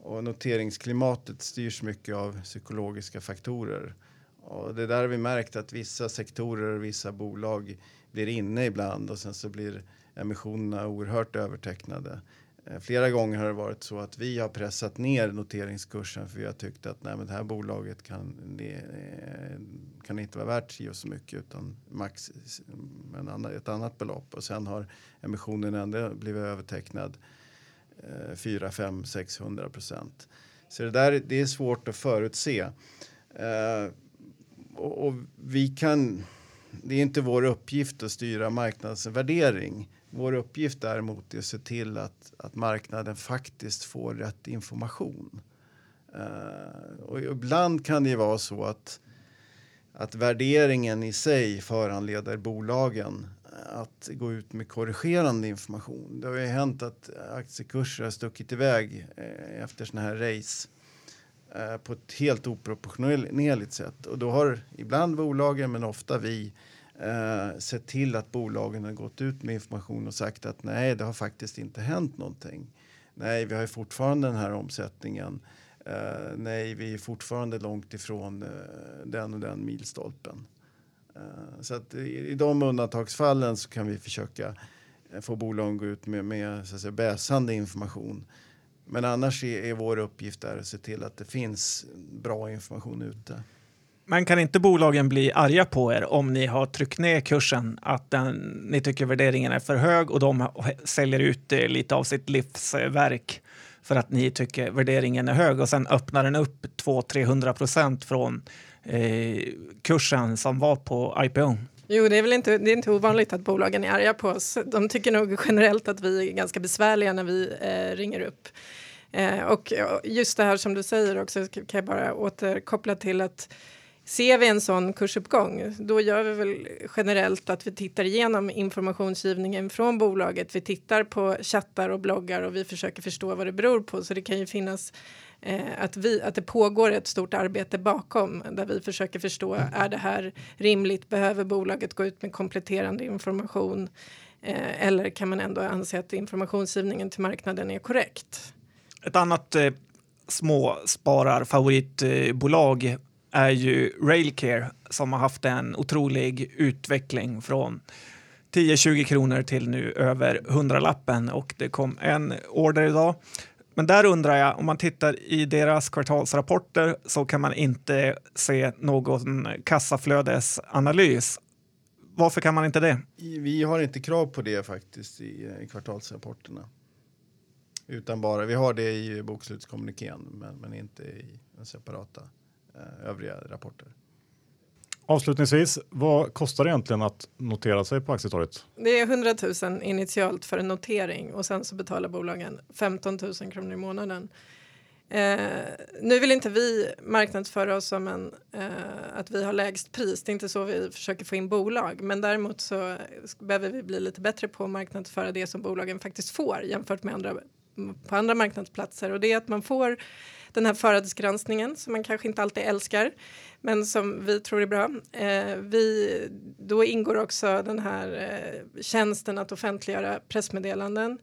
och noteringsklimatet styrs mycket av psykologiska faktorer. Och det där har vi märkt att vissa sektorer och vissa bolag blir inne ibland och sen så blir emissionerna oerhört övertecknade. Eh, flera gånger har det varit så att vi har pressat ner noteringskursen för vi har tyckt att nej, men det här bolaget kan, det, eh, kan inte vara värt så så mycket utan max eh, en annan, ett annat belopp. Och sen har emissionen ändå blivit övertecknad eh, 4, 5, 600 procent. Så det där det är svårt att förutse. Eh, och, och vi kan, det är inte vår uppgift att styra marknadsvärdering vår uppgift däremot är att se till att, att marknaden faktiskt får rätt information. Uh, och ibland kan det vara så att, att värderingen i sig föranleder bolagen att gå ut med korrigerande information. Det har ju hänt att aktiekurser har stuckit iväg eh, efter såna här race eh, på ett helt oproportionerligt sätt. Och då har ibland bolagen, men ofta vi, eh, sett till att bolagen har gått ut med information och sagt att nej, det har faktiskt inte hänt någonting. Nej, vi har ju fortfarande den här omsättningen. Eh, nej, vi är fortfarande långt ifrån eh, den och den milstolpen. Eh, så att i, i de undantagsfallen så kan vi försöka eh, få bolagen gå ut med, med så att säga, bäsande information. Men annars är, är vår uppgift där att se till att det finns bra information ute. Men kan inte bolagen bli arga på er om ni har tryckt ner kursen, att den, ni tycker värderingen är för hög och de säljer ut lite av sitt livsverk för att ni tycker värderingen är hög och sen öppnar den upp 200-300 procent från eh, kursen som var på IPO? Jo, det är väl inte, det är inte ovanligt att bolagen är arga på oss. De tycker nog generellt att vi är ganska besvärliga när vi eh, ringer upp. Eh, och just det här som du säger också kan jag bara återkoppla till att Ser vi en sån kursuppgång, då gör vi väl generellt att vi tittar igenom informationsgivningen från bolaget. Vi tittar på chattar och bloggar och vi försöker förstå vad det beror på. Så det kan ju finnas eh, att, vi, att det pågår ett stort arbete bakom där vi försöker förstå, är det här rimligt? Behöver bolaget gå ut med kompletterande information? Eh, eller kan man ändå anse att informationsgivningen till marknaden är korrekt? Ett annat eh, småspararfavoritbolag är ju Railcare som har haft en otrolig utveckling från 10-20 kronor till nu över 100-lappen och det kom en order idag. Men där undrar jag, om man tittar i deras kvartalsrapporter så kan man inte se någon kassaflödesanalys. Varför kan man inte det? Vi har inte krav på det faktiskt i, kvartalsrapporterna. Utan bara, vi har det i bokslutskommunikén men, men inte i den separata. Eh, övriga rapporter. Avslutningsvis, vad kostar det egentligen att notera sig på aktietorget? Det är 100 000 initialt för en notering och sen så betalar bolagen 15 000 kronor i månaden. Eh, nu vill inte vi marknadsföra oss som en, eh, att vi har lägst pris. Det är inte så vi försöker få in bolag. Men däremot så behöver vi bli lite bättre på att marknadsföra det som bolagen faktiskt får jämfört med andra, på andra marknadsplatser. Och det är att man får den här förhandsgranskningen som man kanske inte alltid älskar men som vi tror är bra. Eh, vi, då ingår också den här eh, tjänsten att offentliggöra pressmeddelanden.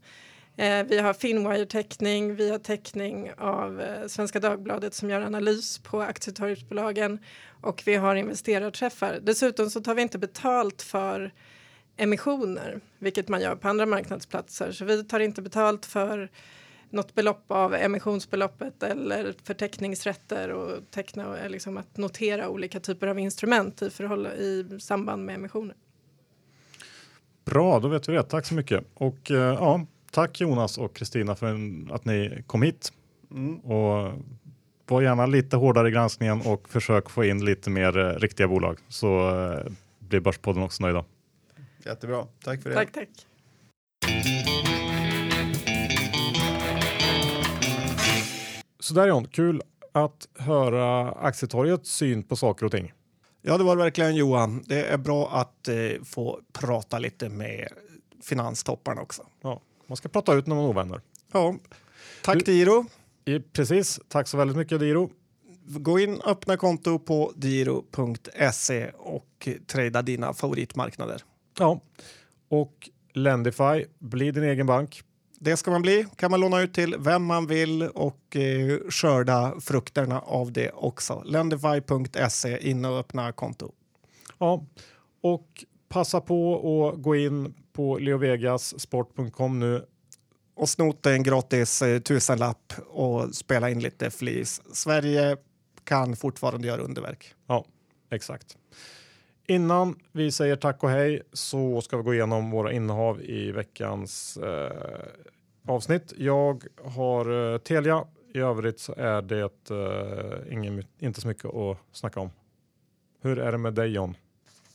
Eh, vi har Finwire-täckning, vi har täckning av eh, Svenska Dagbladet som gör analys på aktietorgsbolagen och vi har investerarträffar. Dessutom så tar vi inte betalt för emissioner, vilket man gör på andra marknadsplatser. Så vi tar inte betalt för något belopp av emissionsbeloppet eller förteckningsrätter och teckna, liksom att notera olika typer av instrument i, i samband med emissioner. Bra, då vet vi det. Tack så mycket. Och eh, ja, tack Jonas och Kristina för en, att ni kom hit. Mm. Och var gärna lite hårdare i granskningen och försök få in lite mer eh, riktiga bolag så eh, blir Börspodden också nöjda. Jättebra. Tack för det. Tack, tack. Sådär John, kul att höra Aktietorgets syn på saker och ting. Ja, det var det verkligen Johan. Det är bra att eh, få prata lite med finanstopparna också. Ja, man ska prata ut när man är ovänner. Ja. Tack du, Diro. Precis, tack så väldigt mycket Diro. Gå in och öppna konto på diro.se och trada dina favoritmarknader. Ja, och Lendify, bli din egen bank. Det ska man bli. kan man låna ut till vem man vill och eh, skörda frukterna av det också. Lendify.se, in och öppna konto. Ja, och passa på att gå in på leovegassport.com nu. Och snota en gratis eh, tusenlapp och spela in lite flis. Sverige kan fortfarande göra underverk. Ja, exakt. Innan vi säger tack och hej så ska vi gå igenom våra innehav i veckans eh, avsnitt. Jag har eh, Telia. I övrigt så är det eh, ingen, inte så mycket att snacka om. Hur är det med dig John?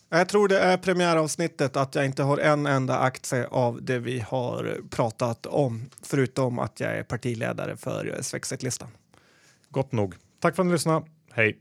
Jag tror det är premiäravsnittet att jag inte har en enda aktie av det vi har pratat om, förutom att jag är partiledare för Swexit-listan. Gott nog. Tack för att ni lyssnade. Hej!